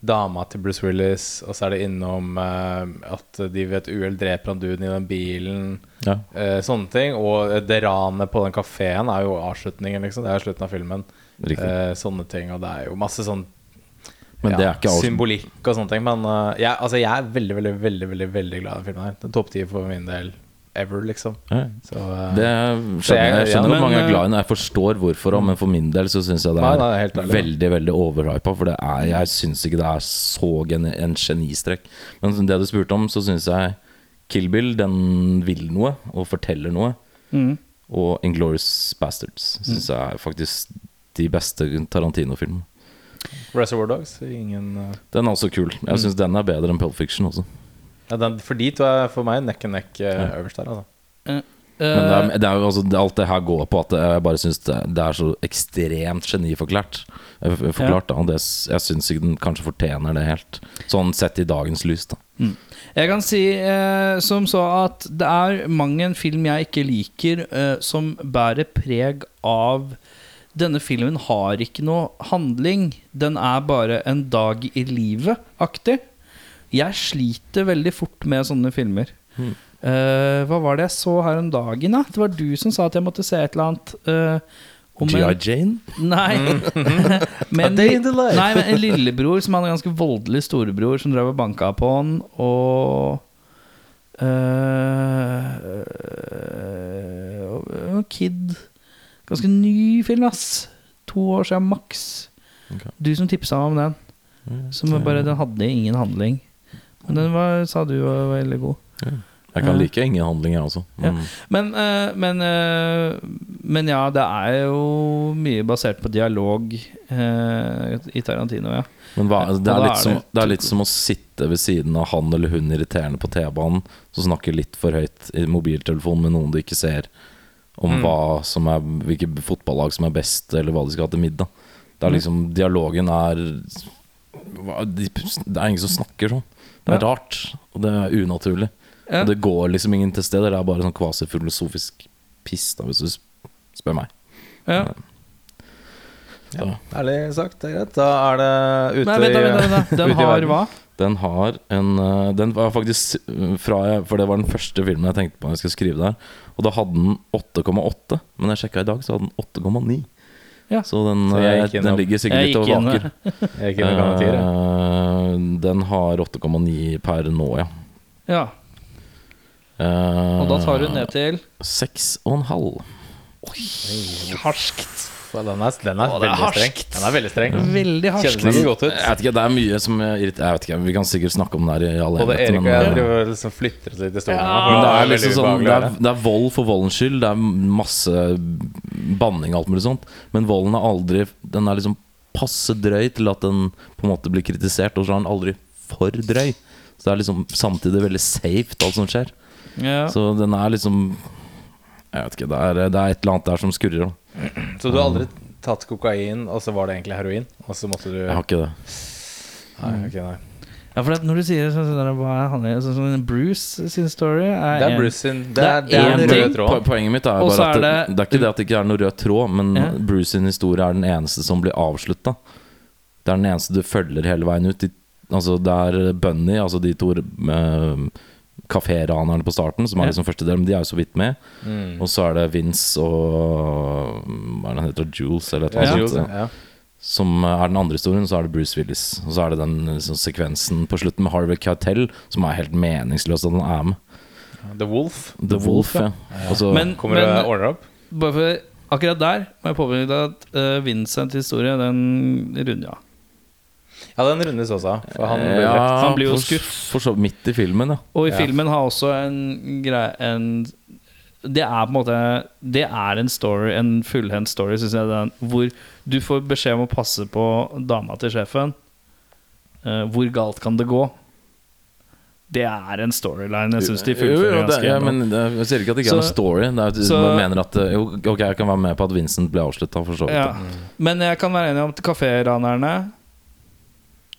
dama til Bruce Willis, og så er det innom uh, at de ved et uhell dreper han duden i den bilen. ja. Uh, sånne ting. Og det ranet på den kafeen er jo avslutningen, liksom. Det er slutten av filmen. Eh, sånne ting. Og det er jo masse sånn Men det ja, symbolikk og sånne ting. Men eh, jeg, altså, jeg er veldig, veldig, veldig veldig, veldig glad i den filmen her. Topp ti for min del ever, liksom. Så eh, Det skjønner jeg. Jeg jeg- skjønner ja, mange er glad i den. Jeg forstår hvorfor, men for min del så syns jeg det er nei, nei, veldig veldig overhypa. For det er, jeg syns ikke det er så gen en genistrek. Men det du spurte om, så syns jeg Kill Bill den vil noe og forteller noe. Mm. Og Inglorious Bastards syns jeg er faktisk de beste Tarantino-filmene. Reservoir Dogs ingen uh... Den er også kul. Jeg syns den er bedre enn Pulp Fiction også. Ja, den, For de to er for meg neck and neck uh, øverst der, altså. Men det er, Eh, det er altså, alt det her går på at jeg bare syns det, det er så ekstremt geniforklart. Forklart, ja. Da, det, Jeg syns ikke den kanskje fortjener det helt. Sånn sett i dagens lys, da. Jeg kan si eh, som så at det er mang en film jeg ikke liker, eh, som bærer preg av denne filmen har ikke noe handling. Den er bare en dag i livet-aktig. Jeg sliter veldig fort med sånne filmer. Mm. Uh, hva var det jeg så her om dagen? da? Det var du som sa at jeg måtte se et eller annet. Uh, om G.I. Jane? Nei. [LAUGHS] men, A day in the life. nei, men en lillebror som hadde en ganske voldelig storebror som drev og banka på han, og uh, Kid. Ganske ny film, ass. To år siden maks. Okay. Du som tipsa meg om den. Som bare, Den hadde ingen handling. Men den var, sa du var veldig god. Jeg kan like ingen handling, jeg også. Ja. Men Men, eh, men, eh, men ja, det er jo mye basert på dialog eh, i Tarantino, ja. Men hva, det, er litt som, det- er litt som å sitte ved siden av han eller hun irriterende på T-banen, som snakker litt for høyt i mobiltelefonen med noen du ikke ser, om Mm. er, hvilke fotballag som er best, eller hva de skal ha til middag. Det er liksom, Dialogen er Det er ingen som snakker sånn. Det er Ja. rart, og det er unaturlig. Ja. Og det går liksom ingen til steder. Det er bare sånn kvasifilosofisk piss, da, hvis du spør meg. ja. Så. Ærlig sagt, det er greit. Da er det ute Nei, vent, da, vent, da, vent. [LAUGHS] Den ute har hva? Den har en øh, Den var faktisk øh, fra jeg, For det var den første filmen jeg tenkte på når jeg skulle skrive der. Og da hadde den 8,8, men jeg sjekka i dag, så hadde den 8,9. Ja. Så den, Så jeg gikk den og- ligger sikkert litt og vaker. [LAUGHS] Garantier. Eh, den har 8,9 per nå, ja. Ja. Uh, Og da tar du ned til 6,5. Oi, harskt. Den er, den er Å, veldig, er streng. Den er veldig streng. Veldig harskt. ikke godt ut. Jeg vet ikke, det er mye som irriterer Jeg vet ikke, Vi kan sikkert snakke om det her i all Både Erik og jeg driver og liksom flytter oss litt i stolen. Ja. det er liksom sånn det det er vold for voldens skyld. Det er masse banning og alt mulig sånt. Men volden er aldri Den er liksom passe drøy til at den på en måte blir kritisert, og så er den aldri for drøy. Så det er liksom samtidig veldig safe, alt som skjer. Ja. Så den er liksom Jeg vet ikke, det er, det er et eller annet der som skurrer. Da. Så du har aldri tatt kokain, og så var det egentlig heroin? Og så måtte du Jeg har ikke det. Nei, ok, nei. Ja, for det, når du sier sånn, sånn der, hva er han sånn, sånn Bruce sin story er Det er en- Bruce sin Det er, Det det er er en rød tråd. Po- Poenget mitt er Også bare at er det, det- det er ikke det at det ikke er noe rød tråd, men Ja. Bruce sin historie er den eneste som blir avslutta. Det er den eneste du følger hele veien ut. De, altså det er Bunny, altså de to uh, kaféranerne på starten, som er Ja. liksom første del, men de er jo så vidt med. Mm. Og så er det Vince og Hva er det han heter? Jules, eller et Ja, eller annet sånt. ja. Som er den andre historien, så er det Bruce Willis. Og så er det den liksom, sekvensen på slutten med Harvey Keitel, som er helt meningsløs at han er med. The Wolf. The Wolf, ja. ja. så- Men, Kommer men det ordner opp? bare for akkurat der må jeg påpeke at uh, Vincents historie, den runder av. Ja, den rundes også. For han ja. Han blir jo skutt. For så midt i filmen, ja. Og i Ja. filmen har også en greie en, Det er på en måte Det er en story, en fullhendt story, syns jeg. Den, hvor du får beskjed om å passe på dama til sjefen. Uh, hvor galt kan det gå? Det er en storyline jeg syns de Jo, jo, fullfører det, ganske ja, men det, Jeg sier ikke at det ikke er en story. Det er, at du så- mener at eh, Jo, ok, jeg kan være med på at Vincent ble avslutta, for så vidt. Ja. Men jeg kan være enig om at kaféranerne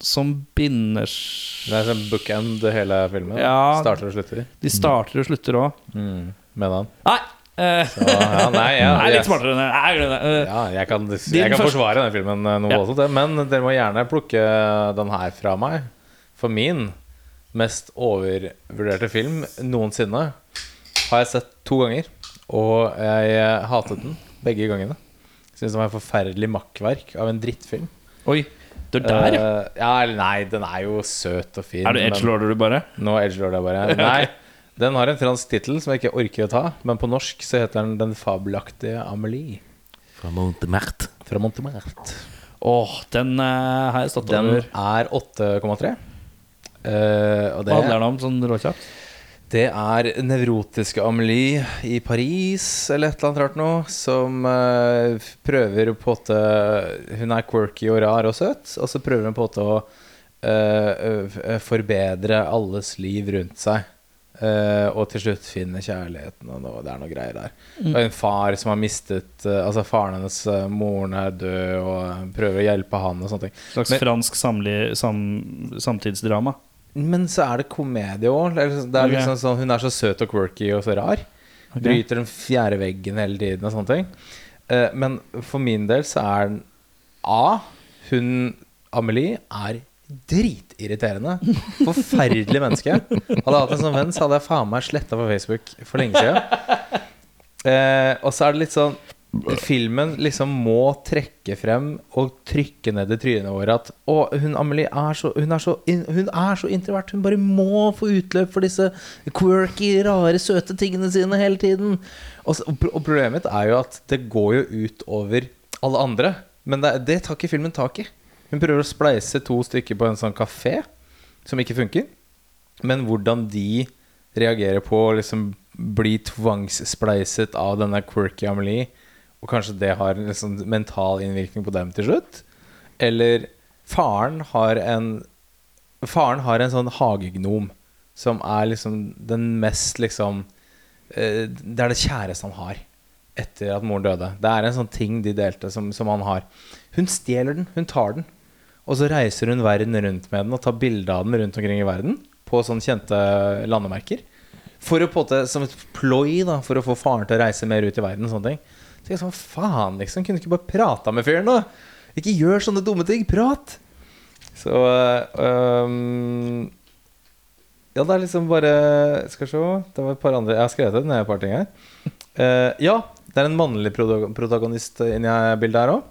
som binder Det er sånn bookend hele filmen. Ja. Starter og slutter. De starter og slutter òg. Mm. Med han. Nei! eh, Så, ja, nei, ja, [LAUGHS] jeg er litt smartere enn jeg det. Eh, Ja, jeg kan, jeg kan forsvare denne filmen eh, noe Ja. også, men dere må gjerne plukke den her fra meg. For min mest overvurderte film noensinne har jeg sett to ganger, og jeg eh, hatet den begge gangene. Syns den var et forferdelig makkverk av en drittfilm. Oi, du er der, ja. Uh, ja, nei, den er jo søt og fin. Er du Edge edgelorder, du bare? Nå edgelorder jeg bare. [LAUGHS] Nei, den har en fransk tittel som jeg ikke orker å ta, men på norsk så heter den Den fabelaktige Amelie Fra Montmartre. fra Montemert. Åh, den eh, har jeg stått Den over. er 8,3. Eh, og Hva handler den om, sånn råkjapt? det er nevrotiske Amelie i Paris eller et eller annet rart noe, som eh, prøver på en måte Hun er quirky og rar og søt, og så prøver hun på en måte å eh, eh, forbedre alles liv rundt seg. Eh, og til slutt finne kjærligheten, og noe, det er noe greier der. Og en far som har mistet uh, Altså faren hennes, uh, moren er død, og prøver å hjelpe han og sånne ting. Slags Men- fransk samli, sam, samtidsdrama. Men så er det komedie òg. Det er liksom sånn, hun er så søt og quirky og så rar. Okay. Bryter den fjerde veggen hele tiden og sånne ting. Men for min del så er den A. Hun Amelie er dritirriterende. Forferdelig menneske. Hadde jeg hatt en sånn venn, så hadde jeg faen meg sletta på Facebook for lenge siden. Eh, og så er det litt sånn filmen liksom må trekke frem og trykke ned i trynet vårt at Å, hun Amelie er så Hun er så, hun er så introvert. Hun bare må få utløp for disse quirky, rare, søte tingene sine hele tiden. Og, så, og problemet mitt er jo at det går jo ut over alle andre. Men det, det tar ikke filmen tak i. Hun prøver å spleise to stykker på en sånn kafé som ikke funker. Men hvordan de reagerer på å liksom bli tvangsspleiset av denne quirky Amelie, og kanskje det har en liksom mental innvirkning på dem til slutt. Eller faren har en Faren har en sånn hagegnom som er liksom den mest liksom eh, Det er det kjæreste han har etter at moren døde. Det er en sånn ting de delte som, som han har. Hun stjeler den, hun tar den. Og så reiser hun verden rundt med den og tar bilde av den rundt omkring i verden. På sånne kjente landemerker. For å på det Som et ploy da for å få faren til å reise mer ut i verden. sånne ting Så jeg sånn, faen liksom Kunne du ikke bare prata med fyren, da? Ikke gjør sånne dumme ting. Prat! Så øhm, Ja, det er liksom bare Skal vi se Det var et par andre Jeg har skrevet ned et par ting her. Uh, ja, det er en mannlig protagonist inni bildet her òg.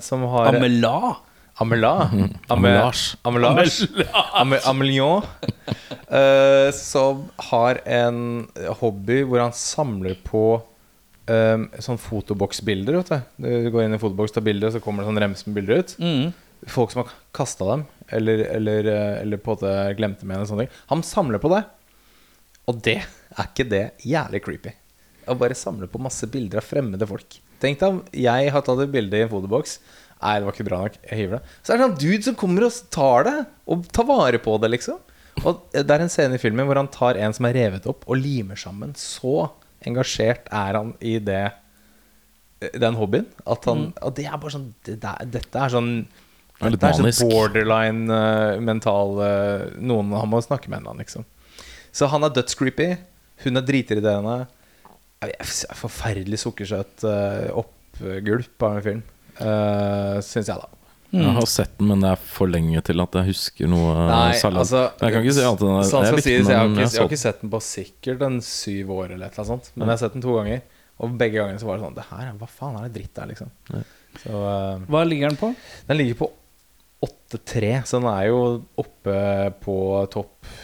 Som har Amela. Amela. [LAUGHS] Amelage. Amelage. Ame- Amelion. eh, som har en hobby hvor han samler på um, sånn fotoboksbilder. Vet du. du går inn i fotoboks, tar bilder, og så kommer det sånn rems med bilder ut. Mm. Folk som har kasta dem, eller, eller, eh, eller på en måte glemte med en. Han samler på det. Og det er ikke det jævlig creepy. Å bare samle på masse bilder av fremmede folk. Tenk deg om jeg har tatt et bilde i en fotoboks. Nei, det var ikke bra nok. Jeg hiver det. Så er det en dude som kommer og tar det, og tar vare på det, liksom. Og det er en scene i filmen hvor han tar en som er revet opp, og limer sammen. Så engasjert er han i det den hobbyen. At han, Og det er bare sånn det, der- Dette er sånn Det er dette er sånn borderline uh, mental uh, Noen han må snakke med en eller annen, liksom. Så han er dødscreepy. Hun er dritirriterende. Jeg vet, Forferdelig sukkersøt uh, oppgulp av en film. Uh, Syns jeg, da. Jeg har sett den, men det er for lenge til at jeg husker noe Nei, særlig. altså Men jeg kan ikke si annet enn at sant jeg sies, den, jeg, har ikke, jeg har ikke sett den på sikkert en syv år eller et eller annet sånt. Men jeg har sett den to ganger, og begge gangene så var det sånn Det her, Hva faen er det dritt der, liksom? Så uh, Hva ligger den på? Den ligger på 8-3, så den er jo oppe på topp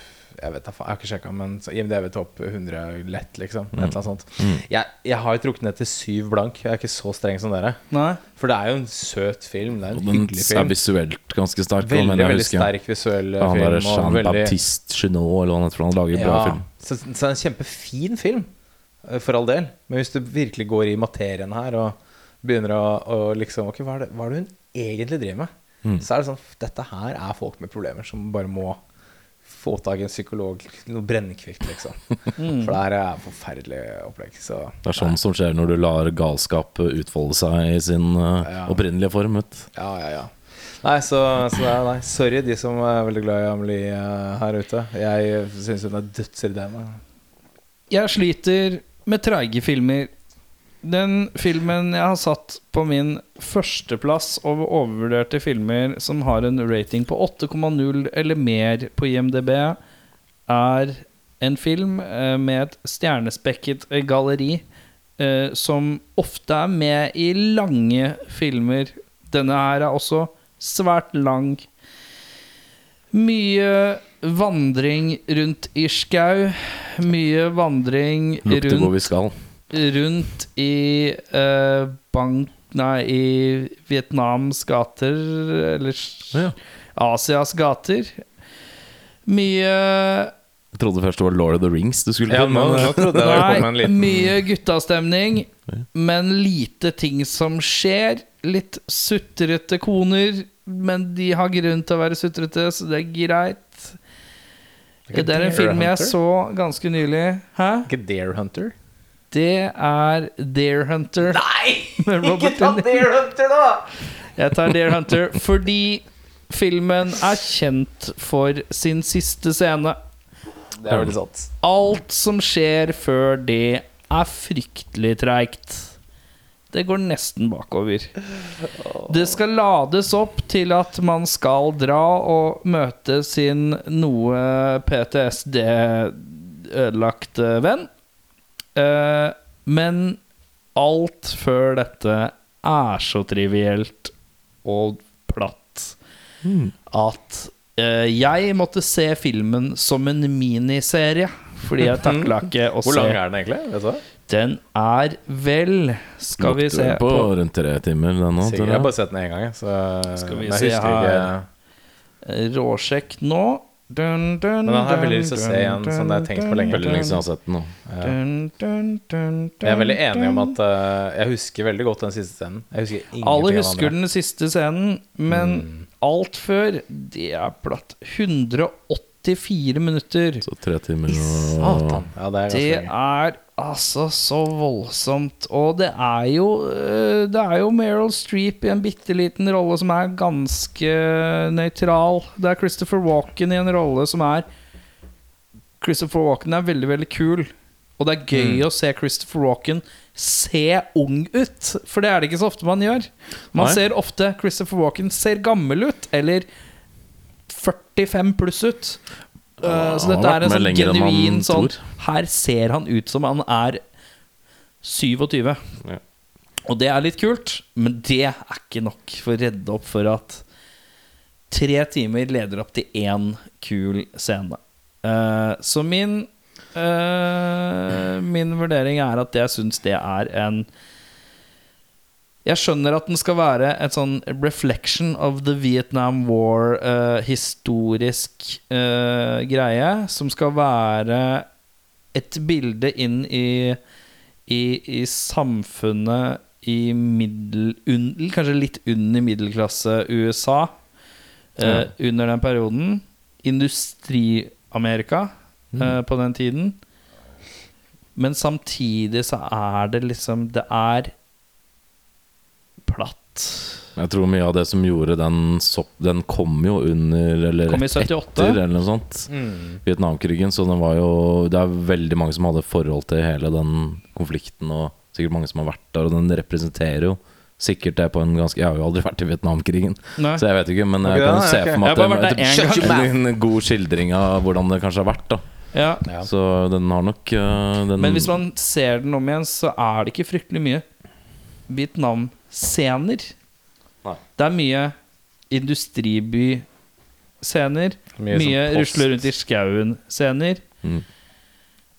Jeg vet da faen, jeg har ikke sjekka, men IMDv topp 100 lett, liksom. Et eller annet sånt. Mm. Jeg, jeg har jo trukket ned til syv blank. Jeg er ikke så streng som dere. Nei. For det er jo en søt film. Det er Og en den hyggelig er visuelt ganske sterk. Veldig, veldig husker. sterk visuell Ja, han film. derre Jean veldig- Baptiste Chenot, eller hva han heter, han lager bra film. så, så det er en kjempefin film, eh, for all del. Men hvis du virkelig går i materien her og begynner å, og liksom Ok, hva er, det, hva er det hun egentlig driver med? Mm. Så er det sånn Dette her er folk med problemer som bare må få tak i en psykolog, noe brennekvikt, liksom. Mm. For det her er forferdelig opplegg. Så Det er sånn som skjer når du lar galskap utfolde seg i sin uh, Ja. opprinnelige form. Vet. ja, ja, ja. Nei, så, så det er, nei. Sorry, de som er veldig glad i Amelie eh, her ute. Jeg syns hun er dødsirriterende. Jeg sliter med treige filmer. Den filmen jeg har satt på min førsteplass over overvurderte filmer som har en rating på 8,0 eller mer på IMDb, er en film eh, med et stjernespekket galleri eh, som ofte er med i lange filmer. Denne her er også svært lang. Mye vandring rundt i skau. Mye vandring Lukter hvor vi skal. Rundt i eh, bank... Nei, i Vietnams gater, eller Ja. Asias gater. Mye Jeg trodde først det var Lord of the Rings du skulle Ja, til. men, nå trodde jeg det kom en Nei, liten mye guttastemning, men lite ting som skjer. Litt sutrete koner, men de har grunn til å være sutrete, så det er greit. Det er en film jeg så ganske nylig. Hæ? Ikke Dare Hunter? Det er Deer Hunter. Nei! [LAUGHS] Ikke ta Dare Hunter, da! Jeg tar Deer Hunter fordi filmen er kjent for sin siste scene. Det er veldig sant. Alt som skjer før det, er fryktelig treigt. Det går nesten bakover. Det skal lades opp til at man skal dra og møte sin noe PTSD-ødelagte venn. Eh, men alt før dette er så trivielt og platt at eh, jeg måtte se filmen som en miniserie. Fordi jeg takla ikke å se [LAUGHS] Hvor lang er den egentlig? Vet du hva? Den er vel Skal vi se på, på, rundt tre timer, den nå. Jeg har bare sett den én gang, så Skal vi se jeg har her. Råsjekk nå. Dun, dun, Men den har jeg veldig lyst til å se igjen, sånn det har jeg tenkt på lenge. Veldig lenge siden jeg har sett den nå. ja. Dun, dun, dun, Jeg er veldig enig om at uh, Jeg husker veldig godt den siste scenen. Jeg husker Alle husker den siste scenen, men Mm. alt før, det er platt. 184 minutter. Så tre timer og Ja, det er Det er altså så voldsomt. Og det er jo øh, Det er jo Meryl Streep i en bitte liten rolle som er ganske nøytral. Det er Christopher Walken i en rolle som er Christopher Walken er veldig, veldig kul. Og det er gøy å se Christopher Walken se ung ut. For det er det ikke så ofte man gjør. Man Nei. ser ofte Christopher Walken ser gammel ut, eller 45 pluss ut. Uh, så dette er en sånn genuin sånn tror. Her ser han ut som han er 27. Ja. Og det er litt kult, men det er ikke nok for å redde opp for at tre timer leder opp til én kul scene. Uh, så min uh, Min vurdering er at jeg syns det er en Jeg skjønner at den skal være et sånn reflection of the Vietnam War-historisk historisk uh, greie, som skal være et bilde inn i, i, i samfunnet i middel... Un, kanskje litt under middelklasse USA eh, under den perioden. Industri-Amerika mm. på den tiden. Men samtidig så er det liksom Det er platt. Jeg tror mye av det som gjorde den sopp, Den kom jo under Eller Kom i rett 78. etter, eller noe sånt. Mm. Vietnamkrigen. Så den var jo Det er veldig mange som hadde forhold til hele den konflikten, og sikkert mange som har vært der, og den representerer jo sikkert det på en ganske Jeg har jo aldri vært i Vietnamkrigen, Nei. så jeg vet ikke, men jeg jeg kan se for meg at det er en god skildring av hvordan det kanskje har vært, da. Ja. Ja. Så den har nok uh, den, Men hvis man ser den om igjen, så er det ikke fryktelig mye Vietnam-scener. Nei. Det er mye industriby-scener. Mye Mye, sånn rusle rundt i skauen-scener. Mm.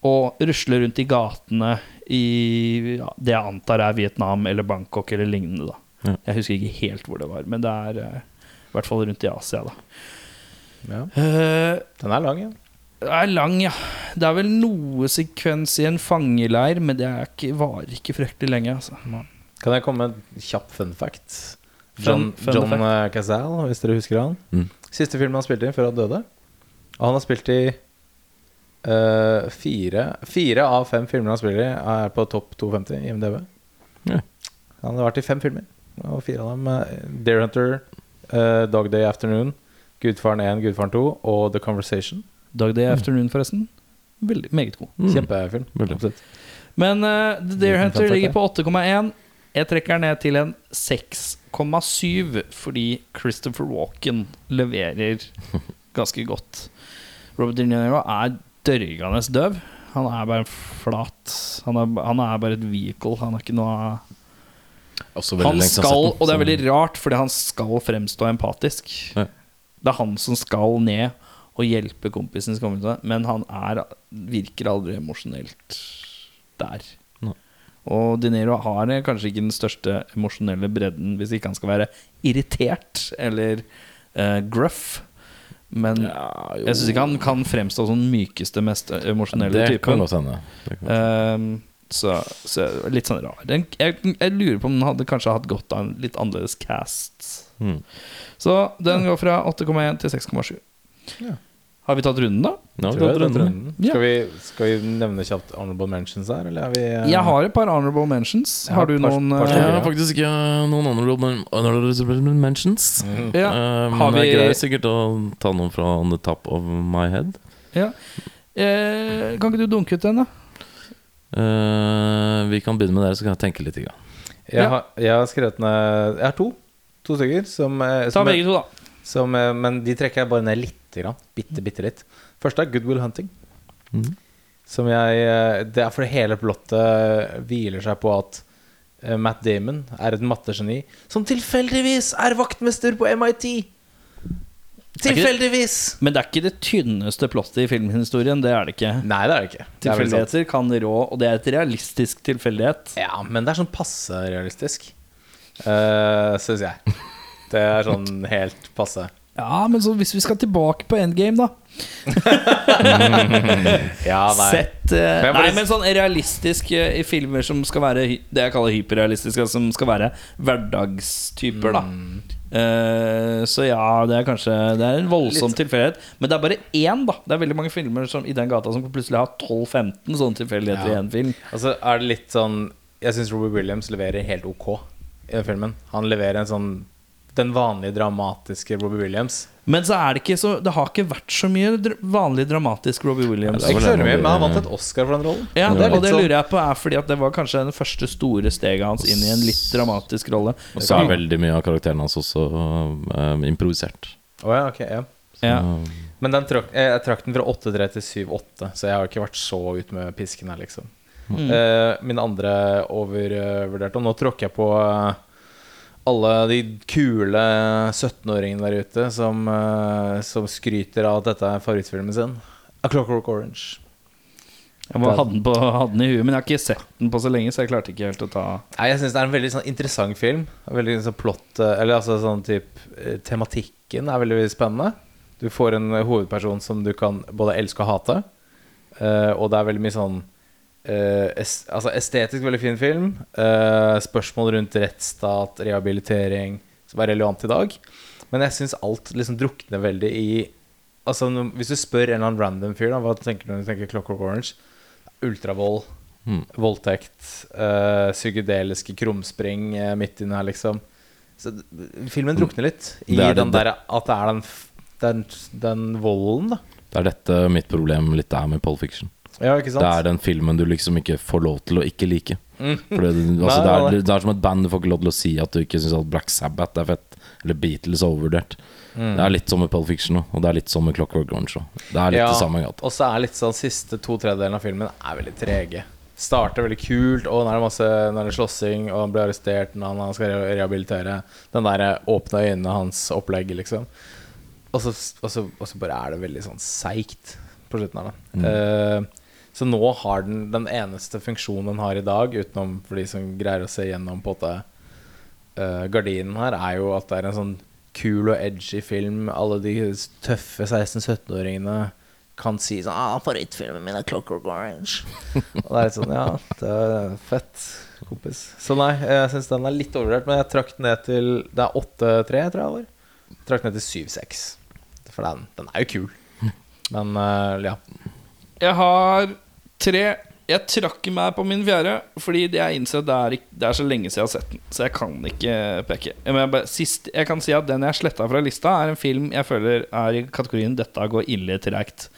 Og rusle rundt i gatene i ja, det jeg antar er Vietnam eller Bangkok eller lignende. Ja. Jeg husker ikke helt hvor det var, men det er uh, i hvert fall rundt i Asia. Ja. Uh, Den er lang, ja. Det er lang, ja. Det er vel noe sekvens i en fangeleir, men det ikke, varer ikke fryktelig lenge. Altså. Kan jeg komme med en kjapp fun fact? John, fun John fact. eh, Cazale, hvis dere husker han. Mm. Siste filmen han spilte i før han døde. Og han har spilt i uh, fire Fire av fem filmer han spiller i, er på topp 250 i MDV. Ja. Han har vært i fem filmer, og fire av dem uh, Dare Hunter, uh, Dog Day Afternoon, Gudfaren 1, Gudfaren 2 og The Conversation. Dog Day Afternoon, forresten. Veldig, meget god. Mm. Kjempefilm. Veldig. Men uh, The Dare Hunter ligger på 8,1. Jeg trekker ned til en 6,7 fordi Christopher Walken leverer [LAUGHS] ganske godt. Robert De Niro er dørgende døv. Han er bare en flat Han er, han er bare et vehicle. Han er ikke noe Han skal, og det er veldig rart, fordi han skal fremstå empatisk. Ja. Det er han som skal ned og hjelpe kompisen sin, men han er, virker aldri emosjonelt der. Og De Niro har kanskje ikke den største emosjonelle bredden hvis ikke han skal være irritert eller uh, gruff. Men Ja, jeg syns ikke han kan fremstå som den mykeste, mest emosjonelle Det typen. kan godt hende. Ehm, så, så litt sånn rar. Den, jeg, jeg lurer på om den hadde kanskje hatt godt av en litt annerledes cast. Mm. Så den går fra 8,1 til 6,7. Ja. Har vi tatt runden, da? Ja, vi tatt runden. er det er drømmene. runden. Ja. Skal, vi, skal vi nevne kjapt honorable mentions her, eller er vi uh... Jeg har et par honorable mentions. Har har du par- noen par eh, Jeg har faktisk ikke noen honorable honorable mentions. Mm. Ja. Men Har jeg vi- greier sikkert å ta noen fra on the top of my head. ja. Eh, Kan ikke du dunke ut den, da? Uh, vi kan begynne med dere, så kan jeg tenke litt. Grann. Jeg, har, jeg har skrevet ned Jeg har to. To stykker. Som, som, Ta begge to, da. som, men de trekker jeg bare ned lite grann. Bitte, bitte litt. Første er Goodwill Hunting. Mm. Som jeg eh, Det er fordi hele plottet hviler seg på at eh, Matt Damon er et mattegeni som tilfeldigvis er vaktmester på MIT. Tilfeldigvis! Men det er ikke det tynneste plottet i filmhistorien. Det er det ikke. Nei, det er det ikke. Det sant. Tilfeldigheter kan rå, og det er et realistisk tilfeldighet. Ja, men det er sånn passe realistisk, uh, syns jeg. Det er sånn [LAUGHS] helt passe. Ja, men så hvis vi skal tilbake på endgame, da. [LAUGHS] Ja, nei. Sett uh, Nei, men sånn realistisk uh, i filmer som skal være det jeg kaller hyperrealistiske, som skal være hverdagstyper, da. Eh, så ja, det er kanskje Det er en voldsom tilfeldighet. Men det er bare én, da. Det er veldig mange filmer som, i den gata som plutselig har 12-15 sånne tilfeldigheter Ja. i én film. Altså er det litt sånn Jeg syns Robert Williams leverer helt ok i den filmen. Han leverer en sånn den vanlige dramatiske Robbie Williams. Men så er det ikke så Det har ikke vært så mye dr vanlig dramatisk Robbie Williams. Ja, Ikke så mye, men han vant et Oscar for den rollen. Ja, det og det sånn- lurer jeg på er fordi at det var kanskje det første store steget hans inn i en litt dramatisk rolle. Og så er veldig mye av karakteren hans også um, improvisert. Oh, ja, ok, ja. Ja. Men den trakk, jeg, jeg trakk den fra 8-3 til 7-8, så jeg har ikke vært så ut med pisken her, liksom. Mm. Uh, min andre overvurderte Og nå tråkker jeg på eh, alle de kule 17-åringene der ute som, eh, som skryter av at dette er favorittfilmen sin. A Clockwork Orange. Jeg hadde den, på, hadde den i huet, men jeg har ikke sett den på så lenge, så jeg klarte ikke helt å ta Nei, Jeg syns det er en veldig sånn interessant film. Veldig sånn plott eh, Eller altså sånn type eh, Tematikken er veldig, veldig spennende. Du får en hovedperson som du kan både elske og hate. Og det er veldig mye sånn eh, es, Altså estetisk veldig fin film. Eh, spørsmål rundt rettsstat, rehabilitering, som er relevant i dag. Men jeg syns alt liksom drukner veldig i Altså Hvis du spør en eller annen random fyr, da hva tenker du når du tenker Clockwork Orange? Ultravold. Mm. Voldtekt, uh, psykedeliske krumspring uh, midt inni her, liksom. Så filmen drukner litt i Det det- den der at det er den, den, den volden, da. Det er dette mitt problem litt er med Pole Fiction. Ja, ikke sant? Det er den filmen du liksom ikke får lov til å ikke like. Mm. For det, [LAUGHS] altså, det, er, det er som et band du får ikke lov til å si at du ikke syns at Black Sabbath er fett. Eller Beatles er overvurdert. Mm. Det er litt som med Pole Fiction og det er litt som med Clockwork Orange. Det er litt Ja, det samme gata. Og så er litt sånn siste to tredjedelen av filmen er veldig trege. Starter veldig kult, og nå er det masse Nå er det slåssing, og han blir arrestert når han skal rehabilitere. Den der eh, åpne øynene hans opplegg, liksom. Og så, og, så, og så bare er det veldig sånn seigt på slutten av det. Eh, så nå har den den eneste funksjonen den har i dag, utenom for de som greier å se gjennom på det måte eh, gardinen her, er jo at det er en sånn kul og edgy film. Alle de tøffe 16-17-åringene kan si sånn ah, 'Favorittfilmen min er Clockwork Orange'. og det er litt sånn Ja, det er fett, kompis. Så nei, jeg syns den er litt overvurdert, men jeg trakk den ned til Det er 8-3, tror jeg Eller? Trakk den ned til 7-6. For den, den er jo kul. Men uh, ja. Jeg har tre Jeg trakk meg på min fjerde fordi jeg innser at det er, det er så lenge siden jeg har sett den. Så jeg kan ikke peke. Jeg, bare, sist, jeg kan si at den jeg sletta fra lista, er en film jeg føler er i kategorien 'Dette går ille tregt'.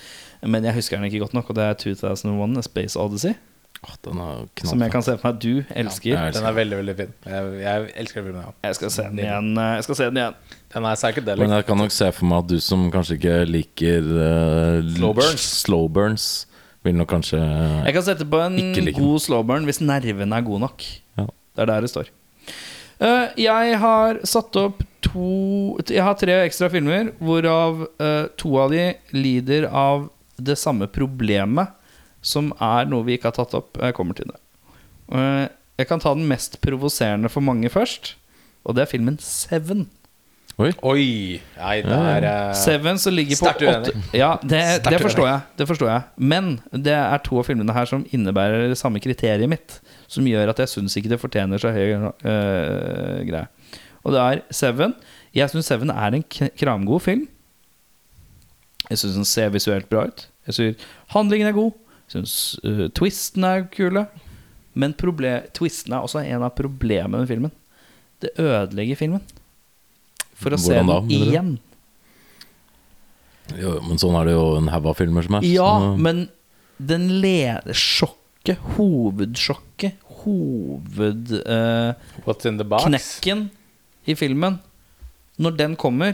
Men jeg husker den ikke godt nok, og det er 2001 A Space Odyssey. Åh, den er Som jeg kan se for meg at du elsker. Ja, elsker Den er veldig, veldig fin. Jeg, jeg elsker den filmen, ja. Jeg skal se den igjen. eh, Jeg skal se den igjen Den er psychedelic. Men jeg kan nok se for meg at du som kanskje ikke liker uh, Slow burns. slow burns, vil nok kanskje Jeg kan sette på en Ikke like den. god slowburn hvis nervene er god nok. Ja. Det er der det står. Uh, jeg har satt opp to Jeg har tre ekstra filmer, hvorav uh, to av de lider av det samme problemet, som er noe vi ikke har tatt opp. Jeg kommer til det. Eh, jeg kan ta den mest provoserende for mange først, og det er filmen Seven. Oi. Oi! Nei, det er eh, Seven som ligger på åtte Ja, det, det forstår jeg. Det forstår jeg Men det er to av filmene her som innebærer det samme kriteriet mitt. Som gjør at jeg syns ikke det fortjener så høy uh, greie. Og det er Seven. Jeg syns Seven er en kramgod film. Jeg syns den ser visuelt bra ut. Jeg synes Handlingen er god. Syns uh, twisten er kule. Men twisten er også en av problemene med filmen. Det ødelegger filmen. For å se Hvordan da, den igjen. Jo, men sånn er det jo en haug av filmer som er. Ja, så- men den leder sjokket, hovedsjokket, hovedknekken the box? i filmen Når den kommer,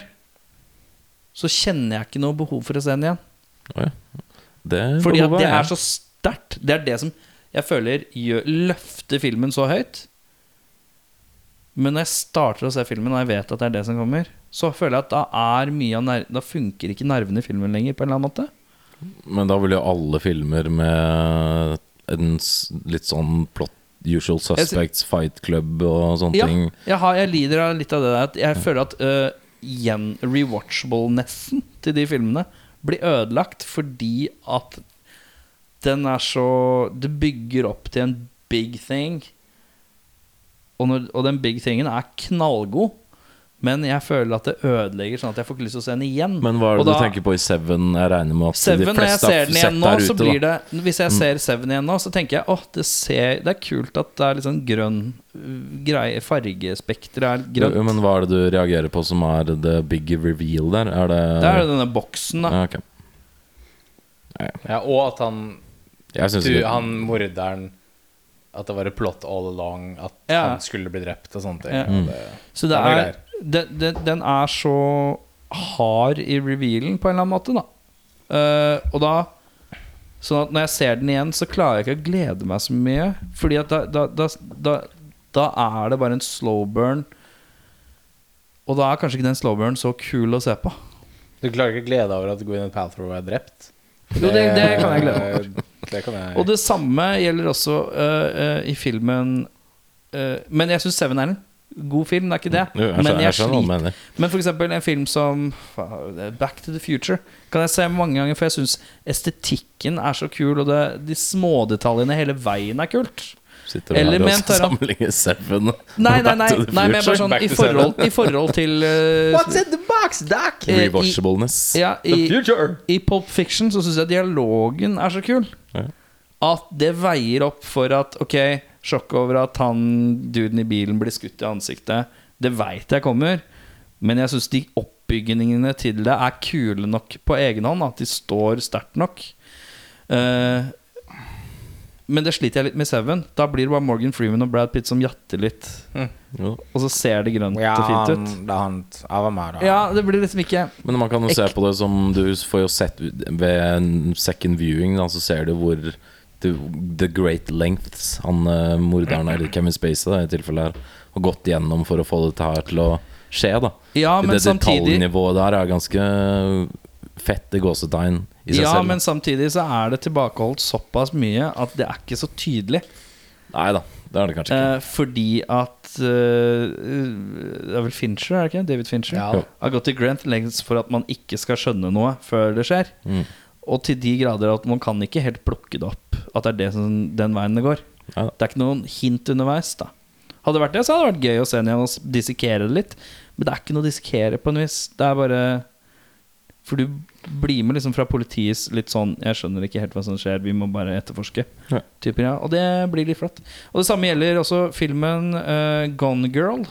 så kjenner jeg ikke noe behov for å se den igjen. Det Fordi at det er- så sterkt. Det er det som jeg føler gjør, løfter filmen så høyt. Men når jeg starter å se filmen, og jeg vet at det er det som kommer, så føler jeg at da er mye av Da funker ikke nervene i filmen lenger, på en eller annen måte. Men da vil jo alle filmer med en litt sånn plot Usual Suspects, Fight Club og sånne Ja, ting. jeg, har, jeg lider av litt av det der. At jeg føler at uh, rewatchable-nessen til de filmene blir ødelagt fordi at den er så Det bygger opp til en big thing. Og, når, og den big thingen er knallgod. Men jeg føler at det ødelegger, sånn at jeg får ikke lyst til å se den igjen. Men hva er det du tenker på i Seven? Jeg regner med at Seven, de fleste har sett nå, der ute. blir det Hvis jeg ser Seven igjen nå, så tenker jeg åh, det, det er kult at det er litt sånn grønn uh, greie. Fargespekteret er grønt. Ja, Men hva er det du reagerer på som er the big reveal der? Er det Det er denne boksen, da. ja, okay. Ja, og at han, Jeg du, han morderen At det var et plot all along at Ja. han skulle bli drept og sånne ting. Ja. Og Så det Det er er, den, den, den er så hard i revealen på en eller annen måte, da. Uh, og da Sånn at når jeg ser den igjen, så klarer jeg ikke å glede meg så mye. Fordi at da, da, da, da, er det bare en slow burn. Og da er kanskje ikke den slow burn så kul å se på. Du klarer ikke å glede deg over at Gwyneth Paltrow er drept? Jo, det, det kan jeg glede meg over. [LAUGHS] Det kan jeg Og det samme gjelder også uh, uh, i filmen uh, Men jeg syns Seven en god film, det er ikke det. Jo, jeg men jeg jeg sliter. Men for eksempel en film som Back to the Future kan jeg se mange ganger, for jeg syns estetikken er så kul, og det, de smådetaljene hele veien er kult. Sitter du Eller her og sammenligner Seven og Nei, nei, nei, to the nei men jeg bare sånn i forhold, i forhold til [LAUGHS] What's in the box, Doc? i- Rewatchableness. ja, i, future! I Pulp Fiction så syns jeg dialogen er så kul. Ja. At det veier opp for at Ok, sjokk over at han duden i bilen blir skutt i ansiktet. Det veit jeg kommer. Men jeg syns de oppbyggingene til det er kule nok på egen hånd. At de står sterkt nok. Uh, men det sliter jeg litt med i Seven. Da blir det bare Morgan Freeman og Brad Pitt som jatter litt. Jo. Og så ser det grønt Ja, og fint han, ut. det er han var da. Ja, det blir liksom ikke Men man kan jo se på det som Du får jo sett ved en second viewing, da, så ser du hvor the, the great lengths han eh, morderen, eller [CLEARS THROAT] Kevin Spacey da, i tilfellet her, har gått gjennom for å få dette her til å skje. da Ja, men Det samtidig detaljnivået der er ganske fett i gåsetegn i seg Ja, selv. men samtidig så er det tilbakeholdt såpass mye at det er ikke så tydelig. Nei da, det er det kanskje ikke. Eh, fordi at eh, Det er vel Fincher, er det ikke? David Fincher? Ja. Har gått til Grant lengst for at man ikke skal skjønne noe før det skjer. Mm. Og til de grader at man kan ikke helt plukke det opp. At det er det som, den veien det går. Ja. Det er ikke noen hint underveis. da Hadde det vært det, så hadde det vært gøy å se igjen og dissekere det litt. Men det er ikke noe å dissekere på en vis. Det er bare For du blir med liksom fra politiets litt sånn 'Jeg skjønner ikke helt hva som skjer, vi må bare etterforske'. Ja. Typer, ja. Og det blir litt flott. Og det samme gjelder også filmen uh, Gone Girl.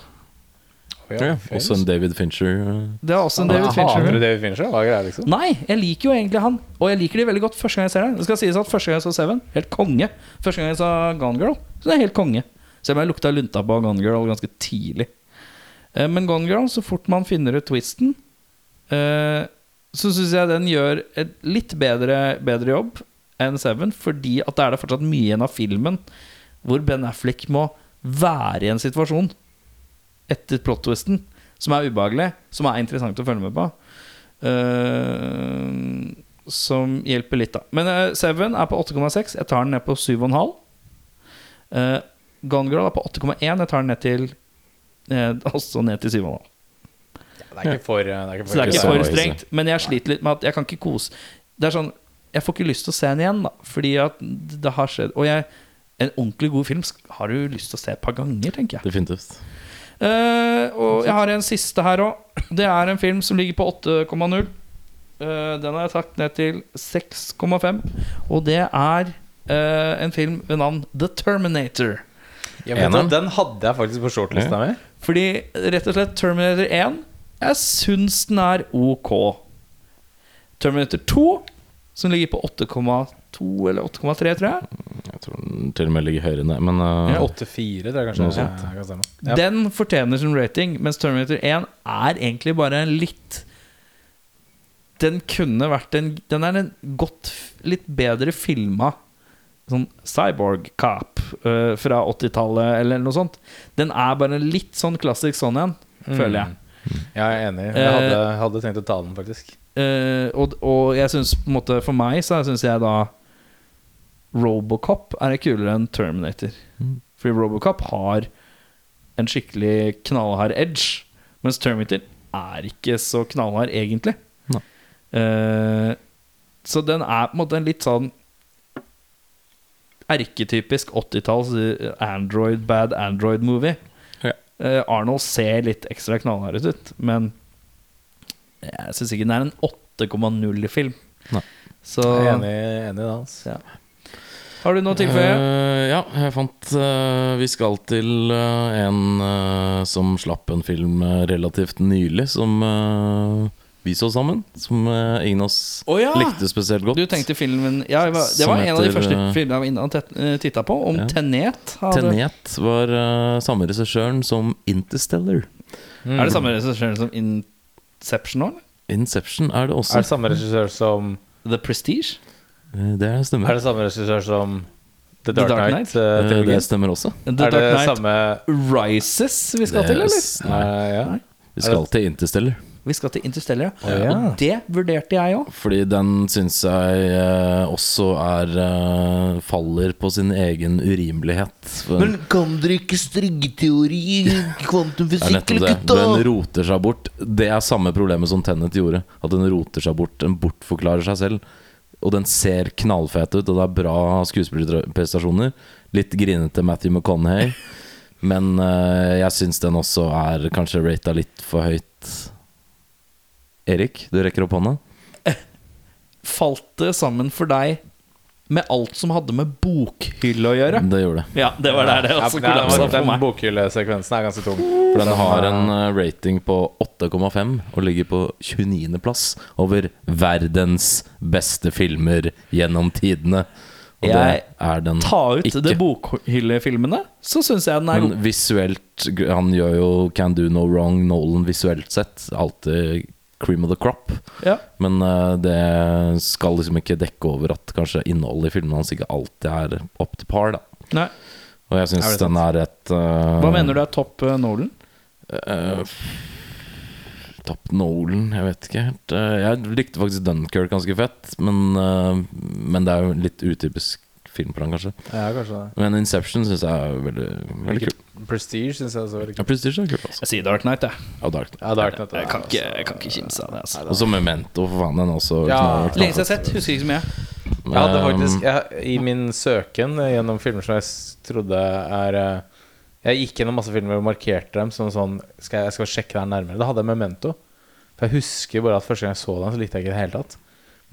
Ja, også en David Fincher. eh, Det er også en David David Fincher. Hater du David Fincher? Hva er greia, liksom? Nei, jeg liker jo egentlig han. Og jeg liker de veldig godt første gang jeg ser den. Det skal sies at Første gang jeg så Seven, helt konge. Første gang jeg så Gone Girl, så det er helt konge. Selv om jeg lukta lunta på Gone Girl ganske tidlig. Eh, Men Gone Girl, så fort man finner ut twisten, eh, så syns jeg den gjør et litt bedre, bedre jobb enn Seven. Fordi at det er det fortsatt mye igjen av filmen hvor Ben Affleck må være i en situasjon etter plot-twisten som er ubehagelig, som er interessant å følge med på. Uh, som hjelper litt, da. Men uh, Seven er på 8,6. Jeg tar den ned på 7,5. Uh, Gone Girl er på 8,1. Jeg tar den ned til uh, [LAUGHS] også ned til 7,5. Det er ikke for, det er ikke det er ikke for strengt. Men jeg sliter litt med at jeg kan ikke kose Det er sånn Jeg får ikke lyst til å se den igjen, da. Fordi at det har skjedd. Og jeg, en ordentlig god film har du lyst til å se et par ganger, tenker jeg. Definitivt. Eh, og jeg har en siste her òg. Det er en film som ligger på 8,0. Uh, den har jeg tatt ned til 6,5. Og det er uh, en film ved navn The Terminator. Ja, vet den hadde jeg faktisk på shortlista mi. Fordi rett og slett Terminator 1 Jeg syns den er ok. Terminator 2, som ligger på 8,2 eller 8,3, tror jeg. Jeg tror den til og med ligger høyere ned, men uh, ja. 8,4 tror jeg kanskje. Noe sånt. Ja, kan. Ja. Den fortjener sin rating, mens Terminator 1 er egentlig bare en litt Den kunne vært en Den er en godt Litt bedre filma sånn cyborg cop. uh, fra 80-tallet eller noe sånt. Den er bare en litt sånn klassisk sånn igjen, føler jeg. Jeg er enig. Jeg hadde, hadde tenkt å ta den, faktisk. Eh, og, og jeg synes på en måte For meg så syns jeg da Robocop er kulere enn Terminator. Mm. Fordi Robocop har en skikkelig knallhard edge, mens Terminator er ikke så knallhard, egentlig. Eh, så den er på en måte en litt sånn erketypisk 80-talls eh, Android, bad Android-movie. Ja. Uh, Arnold ser litt ekstra knallhard ut, men jeg syns ikke den er en 8,0-film. Nei. Så Jeg er enig, enig i det. Altså. ja. Har du noe å tilføye? Uh, ja, jeg fant uh, Vi skal til uh, en som slapp en film relativt nylig, som vi så sammen. Som uh, ingen av oss oh, ja! likte spesielt godt. Du tenkte filmen ja, jeg var, Det var en av de første filmene jeg var inne og titta på, om Ja. Tenet. hadde- Tenet var samme regissøren som Interstellar. Er det samme regissøren som Inception òg, eller? Inception er det også. Er det samme regissør som The Prestige? Eh, det stemmer. Er det samme regissør som The Dark, Dark Knight? Knight? eh, Eh, det stemmer også. The er det Knight samme Rises vi skal yes. til, eller? Nei. Nei, ja. Nei. Vi skal til Interstellar. Vi skal til Interstellar, ja. Å, ja. Og det vurderte jeg òg. Fordi den syns jeg eh, også er eh, Faller på sin egen urimelighet. For kan dere ikke stringeteori i [LAUGHS] kvantumfysikk, eller gutta? Den roter seg bort. Det er samme problemet som Tennet gjorde. At den roter seg bort. Den bortforklarer seg selv. Og den ser knallfet ut, og det er bra skuespillerprestasjoner. Litt grinete Matthew McConaughey. Men uh, jeg syns den også er kanskje rata litt for høyt. Erik, du rekker opp hånda. Falt det sammen for deg med alt som hadde med bokhylle å gjøre? Det gjorde det. Ja, det var der det også ja, kollapsa den, meg. den bokhyllesekvensen er ganske tung. For den har en eh, rating på 8,5 og ligger på 29. plass over verdens beste filmer gjennom tidene. Og Jeg det er den Ta ut ikke. det bokhyllefilmene, så syns jeg den er Men visuelt Han gjør jo Can Do No Wrong Nolan visuelt sett. Alltid cream of the crop. Ja. Men uh, det skal liksom ikke dekke over at kanskje innholdet i filmene hans ikke alltid er up to par. da Nei. Og jeg syns den er et uh, Hva mener du er topp uh, Nolan? Eh, Topp Nolan, jeg vet ikke helt. Eh, jeg likte faktisk Dunkerque ganske fett, men, eh, men det er jo litt utypisk film for han, kanskje. Ja, kanskje det. Men Inception syns jeg er veldig, veldig kul. Prestige syns jeg også er veldig Ja. Prestige er kult, altså. Jeg sier Dark Knight, jeg. Ja, Dark Knight. Ja, Dark Knight. Jeg kan ikke, jeg kan ikke kimse av det. Altså. Og så Memento, for faen. Den også Ja. Lenge siden jeg har sett, husker ikke så mye. Jeg hadde faktisk jeg, I min søken gjennom filmer som jeg trodde er eh, Jeg gikk gjennom masse filmer og markerte dem som sånn skal jeg, jeg skal sjekke her nærmere. Da hadde jeg Memento. For jeg husker bare at første gang jeg så den, så likte jeg ikke det hele tatt.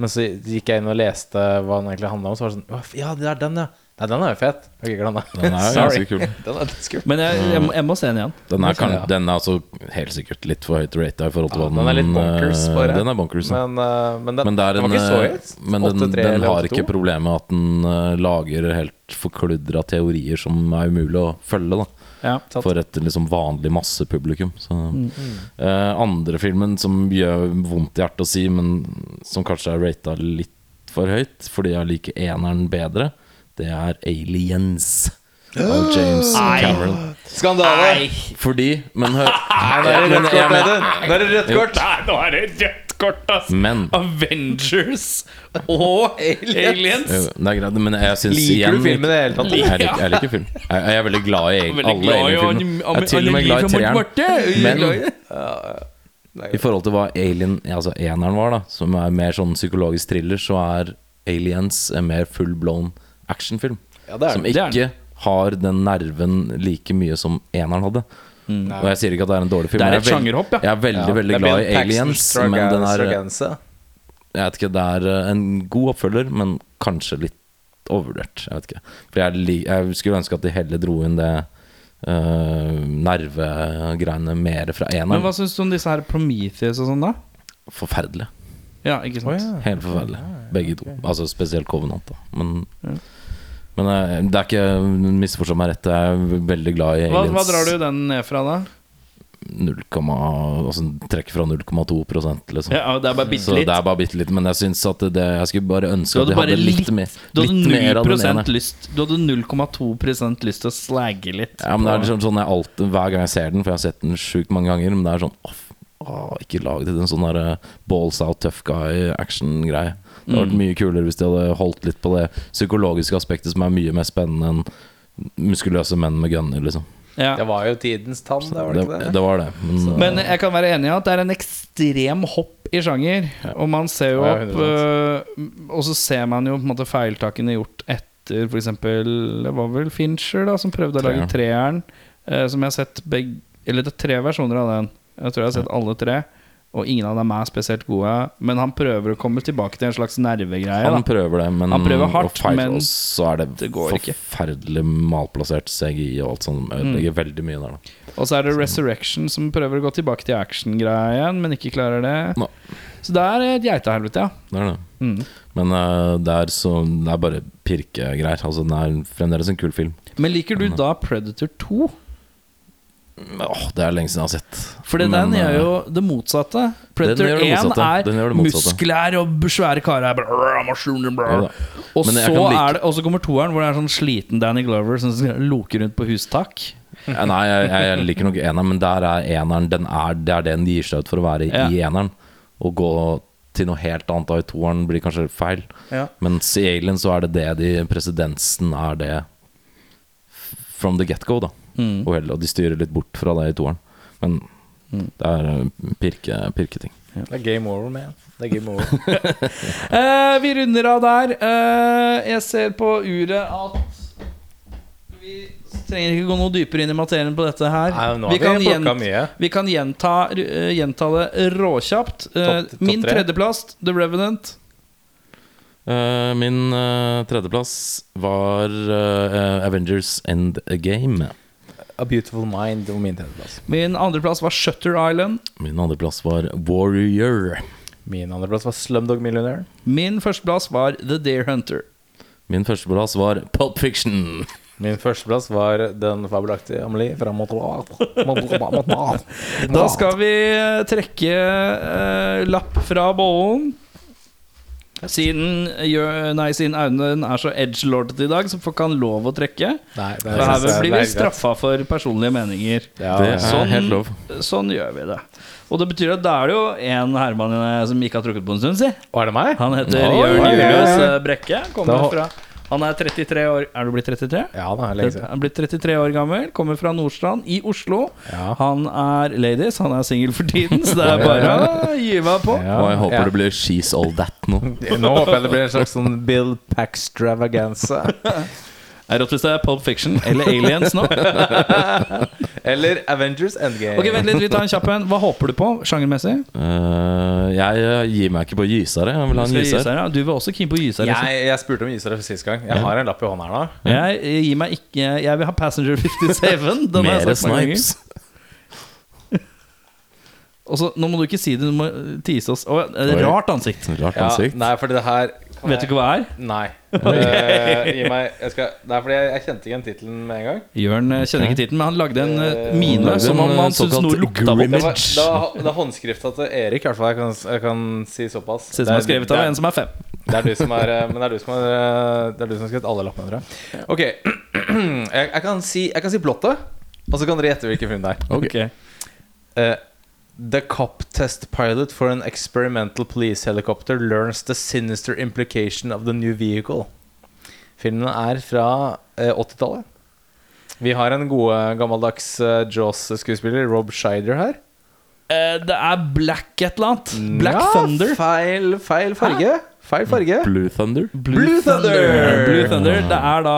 Men så gikk jeg inn og leste hva den egentlig handla om, så var det sånn Ja, det er den, ja. Nei, den er jo fet. Jeg glemme Den er [LAUGHS] Sorry. ganske kul. [LAUGHS] Den er drittkul. Men jeg, jeg, må- jeg må se den igjen. Den er, kan, den er altså helt sikkert litt for høyt rata i forhold til Ja, hva den er litt bonkers, eh, bare. Den er bonkers, ja. Men, eh, men, den, Men, det er den en, var ikke så eh, høyt. men den, 8-3 den eller har 8-2. ikke problemet at den eh, lager helt forkludra teorier som er umulig å følge. da Ja. Sant. For et liksom vanlig massepublikum. Så. Mm. Eh, andre filmen som gjør vondt i hjertet å si, men som kanskje er rata litt for høyt fordi jeg liker eneren bedre, det er Aliens. Av James Cameron. Skandale! Fordi Men hør nå er det Men rødt kort, Audun. Nå er det rødt kort. Nei, nå er det rødt kort, ass! Men Avengers og Aliens. Jo, Det er greit, men jeg syns Liker igjen du filmen i det hele tatt? Jeg, jeg, liker, jeg liker film. Jeg, jeg er veldig glad i Veldig alle glad i Alien-filmene. Jeg er til og med glad i treeren. Men i forhold til hva Alien Altså eneren var, da som er mer sånn psykologisk thriller, så er Aliens en mer full blown actionfilm. Ja, det er Som ikke Det er har den nerven like mye som eneren hadde. Og jeg sier ikke at det er en dårlig film. Det er Jeg et veld- sjangerhopp, ja. Jeg er veldig, veldig glad i Aliens, men den er Jeg vet ikke, det er eh, en god oppfølger, men kanskje litt overvurdert. Jeg vet ikke. For jeg, jeg skulle ønske at de heller dro inn det uh, nervegreiene mer fra Men hva syns du om disse her Prometheus og sånn, da? Forferdelig. Ja, ikke sant? Helt forferdelig. Begge to. Altså spesielt Covenant, da. Men, Ja. men eh, det er ikke Misforstå meg rett, jeg er veldig glad i Hva, aliens. hva drar du den ned fra, da? 0, altså trekk fra 0,2% liksom. Ja, det er bare bitte Så det er bare bitte litt, men jeg syns at det Jeg skulle bare ønske at de hadde litt, litt mer, Du hadde litt mer av den ene. lyst Du hadde 0,2 lyst til å slagge litt. Ja, men det er liksom sånn jeg alltid, Hver gang jeg ser den, for jeg har sett den sjukt mange ganger, men det er sånn Åh, åh, ikke lag det til en sånn der balls out tough guy-action-greie. Det hadde vært mye kulere hvis de hadde holdt litt på det psykologiske aspektet, som er mye mer spennende enn muskuløse menn med gunner, liksom. ja. Det var jo tidens tann, det var det Det, ikke det? det var det. Men, Men jeg kan være enig i at det er en ekstrem hopp i sjanger. Og man ser jo opp øh, Og så ser man jo på en måte feiltakene gjort etter f.eks. Det var vel Fincher da som prøvde å lage treeren. eh, som jeg har sett begge Eller det er tre versjoner av den. Jeg tror jeg har sett alle tre. Og ingen av dem er spesielt gode. Men han prøver å komme tilbake til en slags nervegreie. han prøver det, men Han prøver hardt, og men så er det, det går ikke. forferdelig malplassert CGI og alt sånt. Ødelegger Mm. veldig mye der, da. Og så er det Resurrection som prøver å gå tilbake til action-greien, men ikke klarer det. No. Så det er et geitehelvete, ja. Det er det. Mm. Men uh, det, er så, det er bare pirkegreier. Altså, det er fremdeles en kul film. Men liker du da Predator 2? Åh, det er lenge siden jeg har sett. For den Men, gjør eh, jo det motsatte. Predator det 1 motsatte. Er muskler og svære karer. Og så like- er det Og så kommer toeren, hvor det er sånn sliten Danny Glover som loker rundt på hustak. Ja, Nei, jeg, jeg liker nok eneren, men der er eneren den er, Det er det den gir seg ut for å være i, Ja. i eneren. Å gå til noe helt annet da i toeren blir kanskje feil. Ja. Mens i Alien så er det det de Presidensen er det from the get-go, da. Mm. Og, og de styrer litt bort fra det i toeren. Men det er eh, pirke, pirketing. Det er game over, man. Det er game over. [LAUGHS] [LAUGHS] Eh, vi runder av der. Eh, jeg ser på uret at vi trenger ikke gå noe dypere inn i materien på dette her. Nei, nå vi, har kan vi plukka gjen- mye. vi kan gjenta, uh, gjenta det råkjapt. Uh, top, top min tre. tredjeplass, The Revenant. Uh, min eh, tredjeplass var eh, Avengers End Game. A Beautiful Mind var min tredjeplass. Min andreplass var Shutter Island. Min andreplass var Warrior. Min andreplass var Slumdog Millionaire. Min førsteplass var The Deer Hunter. Min førsteplass var Pulp Fiction. Min førsteplass var den fabelaktige Amelie fra Montreal. Da skal vi trekke eh, lapp fra bollen. Siden, nei, siden Aune er så edgelordet i dag, så får ikke han lov å trekke. Nei, det For her blir vi straffa for personlige meninger. Ja, det sånn- helt lov. Sånn gjør vi det. Og det betyr at da er det jo en Herman som ikke har trukket på en stund, si. Og er det meg? Han heter Jørn. Julius eh, Brekke. Kommer fra Han er 33 år Er du blitt 33? Ja, det er lenge siden. Han er blitt 33 år gammel, kommer fra Nordstrand i Oslo. Ja. Han er ladies, han er singel for tiden, så det er [LAUGHS] bare å gyve på. Ja. Og jeg håper Ja. det blir She's All That nå. [LAUGHS] Nå håper jeg det blir en slags sånn Bill Paxtravaganza. [LAUGHS] Er rått hvis det er Pulp Fiction eller Aliens nå. [LAUGHS] Eller Avengers Endgame. Ok, Vent litt, vi tar en kjapp en. Hva håper du på sjangermessig? Uh, jeg eh, gir meg ikke på gysere. Jeg vil ha en gyser. gyser, ja. Du var også keen på gyser. Liksom. Jeg, jeg spurte om gysere for sist gang. Jeg har en lapp i hånda her nå. Jeg, jeg gir meg ikke Jeg vil ha Passenger 57. Den har jeg Mere. Snipes. [LAUGHS] Også, Nå må du ikke si det, du må tease oss. Å, rart ansikt. rart ansikt. Rart Ja, nei, for det her Vet du ikke hva det er? Nei. Uh, gi meg jeg skal, Det er fordi jeg, jeg kjente igjen tittelen med en gang. Jørn uh, kjenner ikke tittelen, men han lagde en Eh, mine lagde som om han syntes noe lukta på vondt. Det var, det var, det er håndskrifta til Erik, i hvert fall. Jeg kan, jeg kan si såpass. Ser ut som er skrevet av en som er fem. det er du som er Men det er du som har eh, Det er du som har skrevet alle lappene, tror jeg. Ok, [CLEARS THROAT] jeg, jeg, kan si, jeg kan si plottet, og så kan dere gjette hvilken film det er. Ok. Eh, the cop test pilot for an experimental police helicopter learns the sinister implication of the new vehicle. Filmen er fra eh, 80-tallet. Vi har en gode, gammeldags uh, Jaws-skuespiller, Rob Scheider, her. Eh, det er Black et eller annet. Black Ja, Thunder. Feil, feil farge. Feil farge. Blue Thunder. Blue, Thunder. Blue Thunder. Det er da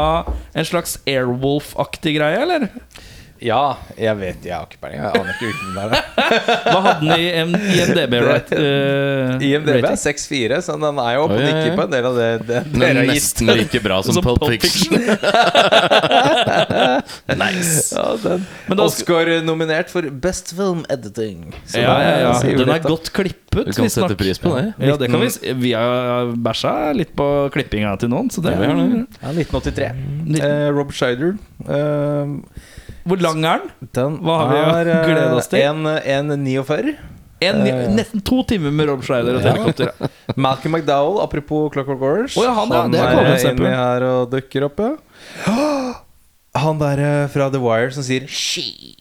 en slags Airwolf-aktig greie, eller? Ja, jeg vet Jeg har ikke peiling. Jeg aner ikke hvilken det er. Hva hadde den i IMDb? Right, uh, [LAUGHS] IMDb er 6-4, så den er jo oppe og nikker på en del av det, det dere er har gitt. nesten like bra som Som Pulp Fiction. [LAUGHS] [LAUGHS] nice. Ja, Oscar-nominert for Best Film Editing. Så Ja, ja, ja. Den er litt, godt klippet. Vi kan sette pris på det. Ja, det kan vi, vi har bæsja litt på klippinga til noen, så det Ja, vi har det. Ja, 1983. Uh, Rob Scheider. Eh, Hvor lang er den? Den Hva har vi å er, eh, glede oss til? En, en 49. En, Eh. nesten to timer med Rob Schreider og helikopter. ja. [LAUGHS] Malcolm McDowell, apropos Clockwork Orange. Oh, ja, han, ja, det er er inni her og dukker opp, ja. [GASPS] Han der eh, fra The Wire som sier She.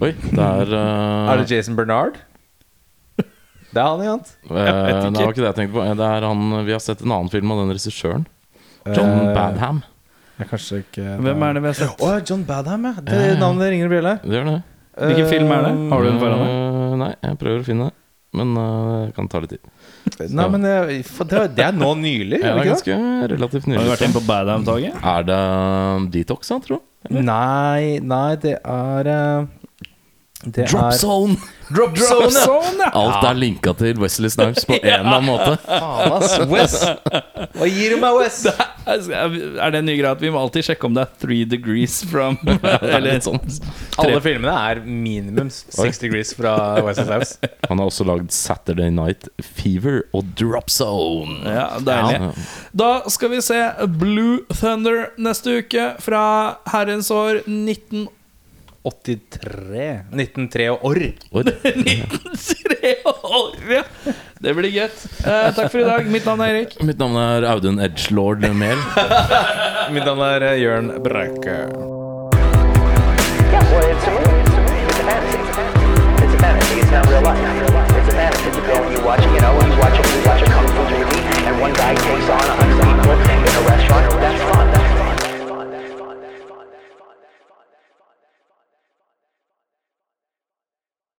Oi, det er uh, Er det Jason Bernard? [LAUGHS] Det er han, igjen. Uh, det var ikke det jeg tenkte på. Det er han, vi har sett en annen film av den regissøren. John Badham. Jeg kanskje ikke Hvem er det vi har sett? Å, John Badham, ja. Det navnet ringer i bjella. Det gjør det. Hvilken film er det? Har du den foran deg? Eh, nei, jeg prøver å finne det. Men det det kan ta litt tid. Nei, men jeg, for det, er- det er nå nylig, Ja, er det er ganske relativt nylig. Har du vært inne på Badham-toget? Er det um, Detox, da, tro? Nei, nei, det er eh, drop er Zone! Drop Zone, ja. Ja! Alt er linka til Wesley Snipes på [LAUGHS] en eller annen måte. Faen, ass. Wes. Hva gir du meg, Wes? [LAUGHS] Er det en ny greie at vi må alltid sjekke om det er three degrees from [LAUGHS] Eller litt sånn. Alle filmene er minimum 6 degrees fra Wesley Snipes. Han har også lagd Saturday Night Fever og Drop Zone. Ja, deilig. Da skal vi se Blue Thunder neste uke fra herrens år 1983. 1903 og orr. 1903 [LAUGHS] og orr, ja. Det blir gøtt. Eh, takk for i dag. Mitt navn er Erik. Mitt navn er Audun Edgelord Mehl. [LAUGHS] Mitt navn er eh, Jørn Brekke. Yeah, well, it's a movie. It's a movie. It's a fantasy. It's a fantasy. It's not real life. It's a fantasy. You go and you watch, you know, you watch, you watch a kung fu movie,